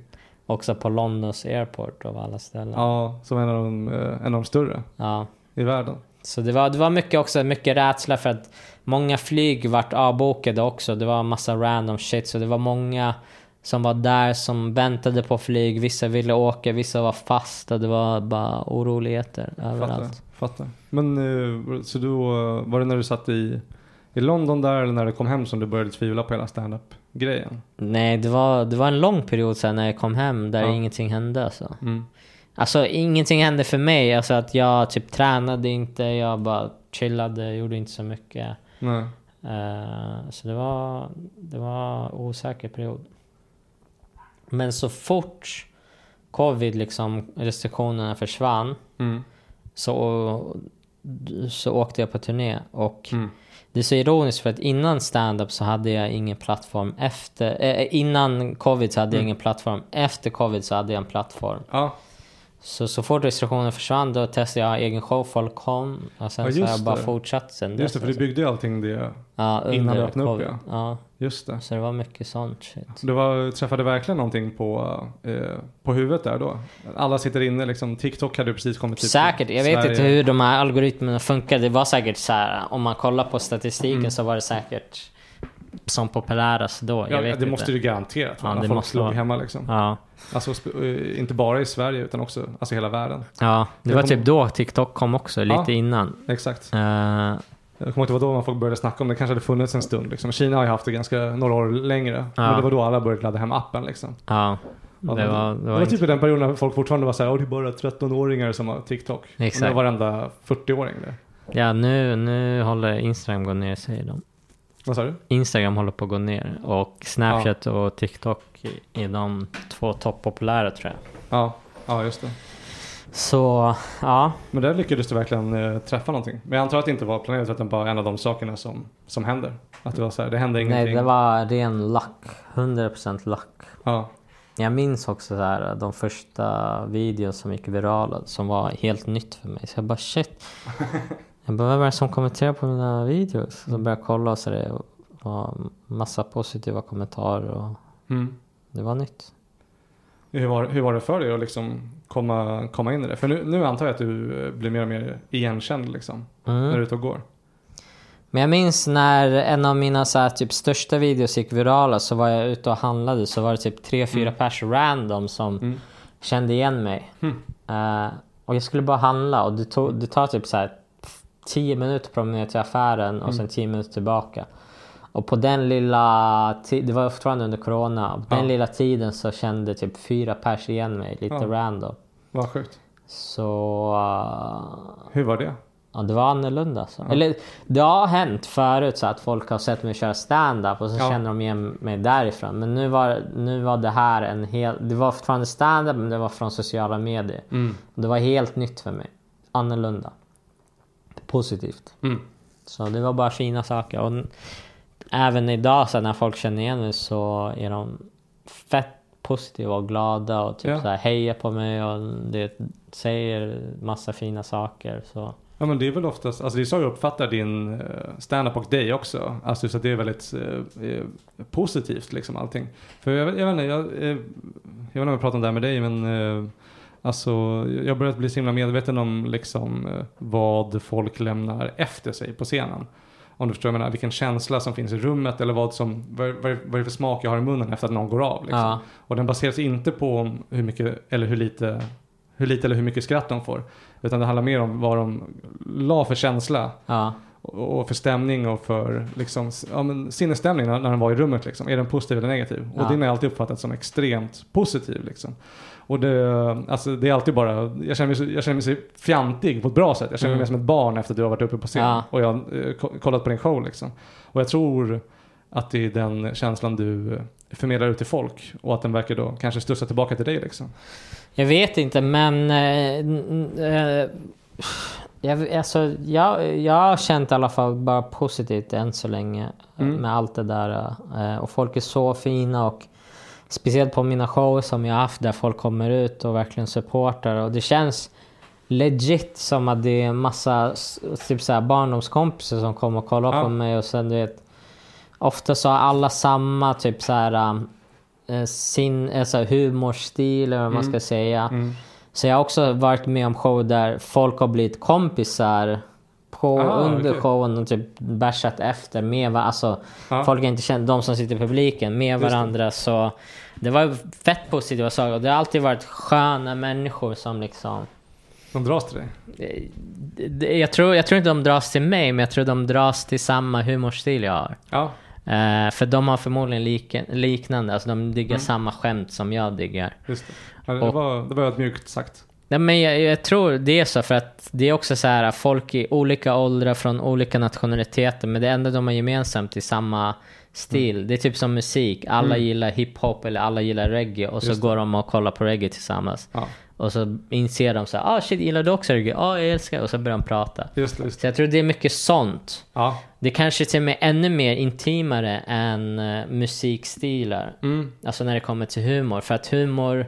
Också på Londons airport av alla ställen. Ja, som en av de, eh, en av de större ja. i världen. Så det var, det var mycket också, mycket rädsla för att många flyg vart avbokade också. Det var massa random shit. Så det var många som var där som väntade på flyg. Vissa ville åka, vissa var fast och det var bara oroligheter Fattar. överallt. Fattar. Men eh, så då, eh, var det när du satt i, i London där eller när du kom hem som du började tvivla på hela stand-up-grejen? Nej, det var, det var en lång period sen när jag kom hem där Ja. ingenting hände alltså. Mm. Alltså ingenting hände för mig. Alltså att jag typ tränade inte, jag bara chillade, gjorde inte så mycket. Eh, så det var, det var osäker period. Men så fort covid liksom restriktionerna försvann Mm. så, så åkte jag på turné. Och Mm. Det är så ironiskt för att innan stand-up så hade jag ingen plattform. Efter, eh, innan covid så hade jag Mm. ingen plattform. Efter covid så hade jag en plattform. Ja, Så, så fort restriktionerna försvann då testade jag egen show, folk kom. Och sen Ja, så har jag bara det. fortsatt sen just det, för du alltså. byggde ju allting det. ja, innan du öppnade upp, ja. ja. Just det. Så det var mycket sånt shit. Du var, träffade verkligen någonting på, eh, på huvudet där då? Alla sitter inne liksom. TikTok hade precis kommit till Säkert, jag vet inte hur de här algoritmerna funkar. Det var säkert så här, om man kollar på statistiken Mm. så var det säkert som populärast då. Ja, det inte. måste du garanterat Ja, vara. när det folk måste slog vara. hemma liksom. Ja, Alltså eh, inte bara i Sverige utan också alltså hela världen. ja, det Jag var kom- typ då TikTok kom också, lite Ja. innan. Exakt. Eh, Jag kommer ihåg det var då man folk började snacka om det. Det kanske hade funnits en stund. Liksom. Kina har ju haft det ganska några år längre. Ja. Men det var då alla började ladda hem appen liksom. ja, Ja, det var, det Det var var typ inte... i den perioden när folk fortfarande var såhär, åh det är bara 13-åringar som har TikTok. Och nu Exakt. är varenda 40-åring det. Ja, nu, nu håller Instagram gå ner säger de. Vad sa du? Instagram håller på att gå ner och Snapchat och TikTok är de två toppopulära tror jag. Ja, ja just det. Så, ja. Men där lyckades du verkligen eh, träffa någonting. Men jag antar att det inte var planerat utan bara en av de sakerna som, som händer. Att det var så här, det hände ingenting. Nej, det var ren luck. 100% luck. Ja. Jag minns också så här, de första videos som gick virala som var helt nytt för mig. Så jag bara shit. [LAUGHS] Jag bara, vem är det som kommenterar på mina videos? Så började jag kolla och så det var massa positiva kommentarer och Mm. det var nytt. Hur, var, hur var det för dig att liksom komma, komma in i det? För nu, nu antar jag att du eh, blir mer och mer igenkänd liksom, Mm. när du är ute och går. Men jag minns när en av mina så här, typ, största videos gick virala så var jag ute och handlade så var det typ tre, fyra pers random som Mm. kände igen mig. Mm. Eh, och jag skulle bara handla och det, tog, det tar typ så här 10 minuter promenera till affären och sen 10 minuter tillbaka. Och på den lilla det var fortfarande under corona, och på den Ja. lilla tiden så kände typ fyra pers igen mig, lite Ja. random. Vad sjukt. Så eh, Hur var det? Ja, det var annorlunda. Så. Eller det har hänt förut så att folk har sett mig köra stand-up och så Ja. känner de igen mig därifrån. Men nu var, nu var det här en hel... Det var fortfarande stand-up men det var från sociala medier. Mm. Det var helt nytt för mig. Annorlunda. Positivt. Mm. Så det var bara fina saker. Och även idag så när folk känner igen mig så är de fett positiva och glada och typ Ja. så här hejar på mig och det säger massa fina saker. Så. Ja men det är väl oftast, alltså det är så jag uppfattar din eh, stand-up och dig också. Alltså så att det är väldigt eh, eh, positivt liksom allting. För jag, vet- jag vet inte, jag, eh, jag vet inte om jag pratar om det här med dig men eh, Alltså jag har börjat bli så himla medveten om liksom eh, vad folk lämnar efter sig på scenen. Om du förstår vad jag menar, vilken känsla som finns i rummet eller vad som, vad, vad, vad är det för smak jag har i munnen efter att någon går av. Liksom. Ja. Och den baseras inte på hur mycket eller hur lite, hur lite eller hur mycket skratt de får. Utan det handlar mer om vad de la för känsla Ja. och och för stämning och för liksom, ja, men, sinnesstämning när, när de var i rummet. Liksom. Är den positiv eller negativ? Och din har jag alltid uppfattat som extremt positiv. Liksom. Och det, alltså, det är alltid bara, jag känner, mig så, jag känner mig så fjantig på ett bra sätt. Jag känner mig Mm. som ett barn efter att du har varit uppe på scen. Ja. Och jag har eh, ko- kollat på din show. Liksom. Och jag tror att det är den känslan du eh, förmedlar ut till folk. Och att den verkar då kanske studsa tillbaka till dig. Liksom. Jag vet inte men... Eh, eh, jag, alltså, jag, jag har känt i alla fall bara positivt än så länge Mm. med allt det där. eh, och folk är så fina och speciellt på mina shower som jag har haft där folk kommer ut och verkligen supportar. Och det känns legit som att det är en massa typ så här barndomskompisar som kommer och kollar Ja. på mig och sen du vet Ofta så har alla samma typ så här eh, sin alltså humorstil eller vad man Mm. ska säga. Mm. Så jag har också varit med om show där folk har blivit kompisar på, Ah, under okej. showen och typ bärsat efter med varandra. Alltså, Ja. folk är inte kända, de som sitter i publiken, med Just det. varandra. Så det var fett positiva saker. Och det har alltid varit sköna människor som liksom... De dras till dig. Det- Jag tror, jag tror inte de dras till mig, men jag tror de dras till samma humorstil jag har. Ja, Eh, för de har förmodligen lik, liknande, alltså de diggar Mm. samma skämt som jag diggar. just det. Ja, det, Och- var, det var ett mjukt sagt. Nej, men jag, jag tror det är så för att det är också så här att folk i olika åldrar från olika nationaliteter men det enda de har gemensamt är samma stil. Det är typ som musik. Alla Mm. gillar hiphop eller alla gillar reggae och så Just det. går de och kollar på reggae tillsammans. Ja, Och så inser de så här, ah shit gillar du också reggae? Ja, ah, jag älskar Och så börjar de prata. just. Just. Så jag tror det är mycket sånt. Ja. Det kanske till och med är ännu mer intimare än uh, musikstilar. Mm. Alltså när det kommer till humor. För att humor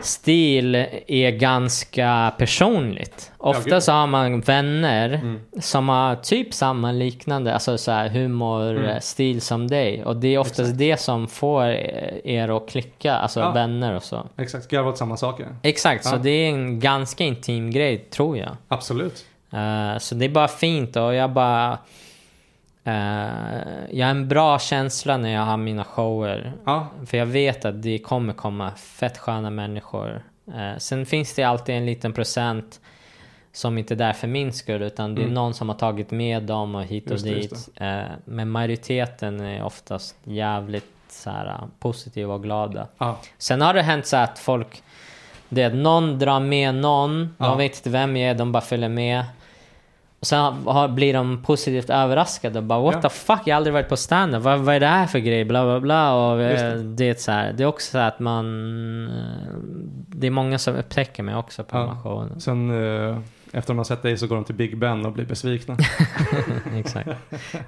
stil är ganska personligt. Ofta gud. så har man vänner Mm. som har typ samma liknande alltså så här humorstil som dig. Och det är oftast Exakt. det som får er att klicka, alltså Ja. vänner och så. Exakt, garva åt samma saker. Exakt, så Ja. det är en ganska intim grej tror jag. Absolut. Eh, så det är bara fint och jag bara... eh, jag har en bra känsla när jag har mina shower. Ja, För jag vet att det kommer komma fett sköna människor. Eh, sen finns det alltid en liten procent som inte är där för min skull utan det är Mm. någon som har tagit med dem och hit och Just dit. just Eh, men majoriteten är oftast jävligt så här, positiva och glada. ja, Sen har det hänt så att folk, det är att någon drar med någon, Ja. de vet inte vem jag är, de bara följer med. Och sen har, blir de positivt överraskade och bara what Ja. the fuck, jag har aldrig varit på stand vad, vad är det här för grej? Bla bla bla. Och eh, det. det. är så här, det är också så att man... eh, Det är många som upptäcker mig också på Ja. de här showerna. Sen, eh, Efter de har sett dig så går de till Big Ben och blir besvikna. [LAUGHS] Exakt.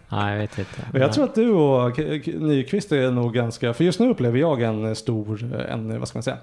Ja, jag vet inte. Men jag tror att du och Nyqvist är nog ganska, för just nu upplever jag en stor, en, vad ska man säga,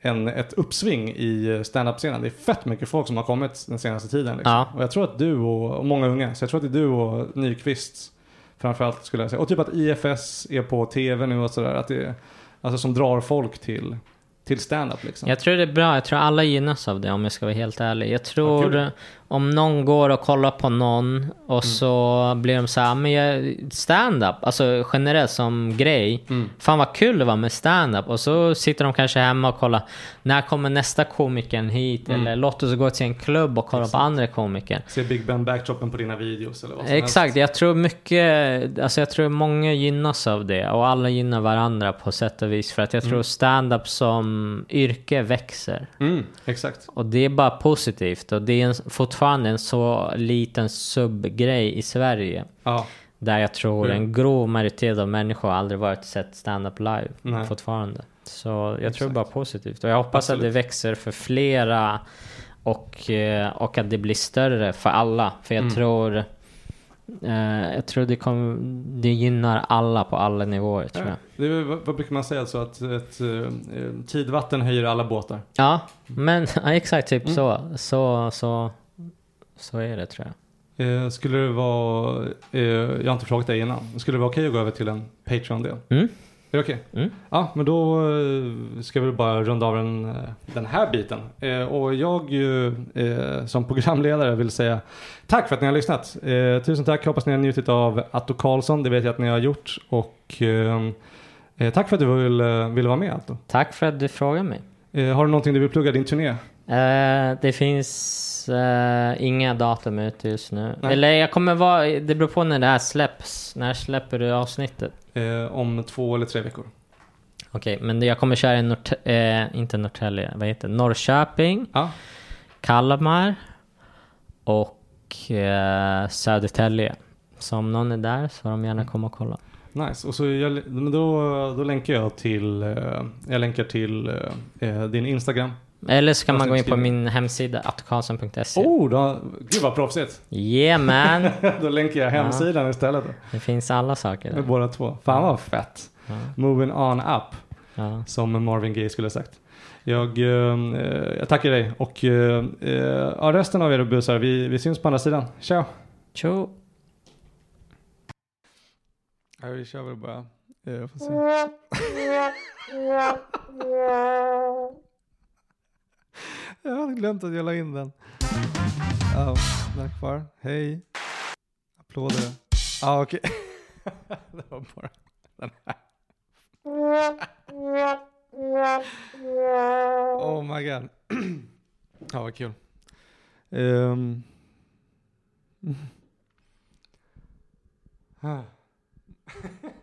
en, ett uppsving i stand-up-scenen. Det är fett mycket folk som har kommit den senaste tiden. Liksom. Ja. Och jag tror att du och, och många unga, så jag tror att det är du och Nyqvist framförallt skulle jag säga. Och typ att IFS är på tv nu och sådär, att det är, alltså som drar folk till, till stand-up liksom. Jag tror det är bra. Jag tror alla gynnas av det om jag ska vara helt ärlig. Jag tror kul. Om någon går och kollar på någon och så blir de så här, men jag, stand-up, alltså generellt som grej. Mm. Fan vad kul det var med stand-up. Och så sitter de kanske hemma och kollar, när kommer nästa komikern hit? Mm. Eller låt oss gå till en klubb och kolla på andra komiker. Se Big Ben backdropen på dina videos eller vad som Exakt, helst. jag tror mycket, alltså jag tror många gynnas av det och alla gynnar varandra på sätt och vis för att jag tror stand-up som yrke växer. Mm, exakt. Och det är bara positivt och det är en, fortfarande en så liten subgrej i Sverige. Ja, Där jag tror Mm. en grov majoritet av människor aldrig varit sett stand-up live Nej. fortfarande. Så jag tror Exakt. bara positivt. Och jag hoppas att Absolut. det växer för flera och, eh, och att det blir större för alla. För jag Mm. tror eh, jag tror det, kommer, det gynnar alla på alla nivåer tror Ja. jag. Det vad, vad brukar man säga? Så att ett, eh, tidvatten höjer alla båtar. Ja, men [LAUGHS] ja, exakt typ Mm. så. Så, så. Så är det tror jag. Eh, skulle det vara, eh, jag har inte frågat dig innan, skulle det vara okej att gå över till en Patreon-del? Mm. Är det okej? Mm. Ja, men då eh, ska vi bara runda av den, eh, den här biten. Eh, och jag ju, eh, som programledare vill säga tack för att ni har lyssnat. Eh, tusen tack, hoppas ni har njutit av Atto Karlsson, det vet jag att ni har gjort. Och eh, eh, tack för att du ville, ville vara med Atto. Tack för att du frågade mig. Eh, har du någonting du vill plugga din turné? Eh, det finns eh, inga datum ute just nu. Nej. Eller jag kommer vara, det beror på när det här släpps. När släpper du avsnittet? Eh, om två eller tre veckor. Okej, men det- jag kommer köra i Norrte- eh, inte Norrtälje, vad heter det? Norrköping, Ja, Kalmar och eh, Södertälje. Så om någon är där så får de gärna komma och kolla. nice. Och så jag, men då, då länkar jag till, eh, jag länkar till eh, eh, din Instagram. Eller så kan man gå in på min hemsida, attkarlsson.se. Oh, då, gud vad proffsigt. Yeah man! [LAUGHS] då länkar jag hemsidan istället. Då, Det finns alla saker med där. båda två. Fan vad fett. Ja, Moving on up, ja. som Marvin Gaye skulle ha sagt. Jag, eh, jag tackar dig och eh, eh, ja, resten av er busar, vi, vi syns på andra sidan. Ciao! Tjo! Ja, vi kör väl bara. Jag får se. [LAUGHS] [LAUGHS] [LAUGHS] Jag hade glömt att jag la in den. Ja, den är kvar. Hej. Applåder. Ja, ah, okej. [LAUGHS] det var bara den här. Oh my god. [CLEARS THROAT] ja, vad kul. Um. [LAUGHS]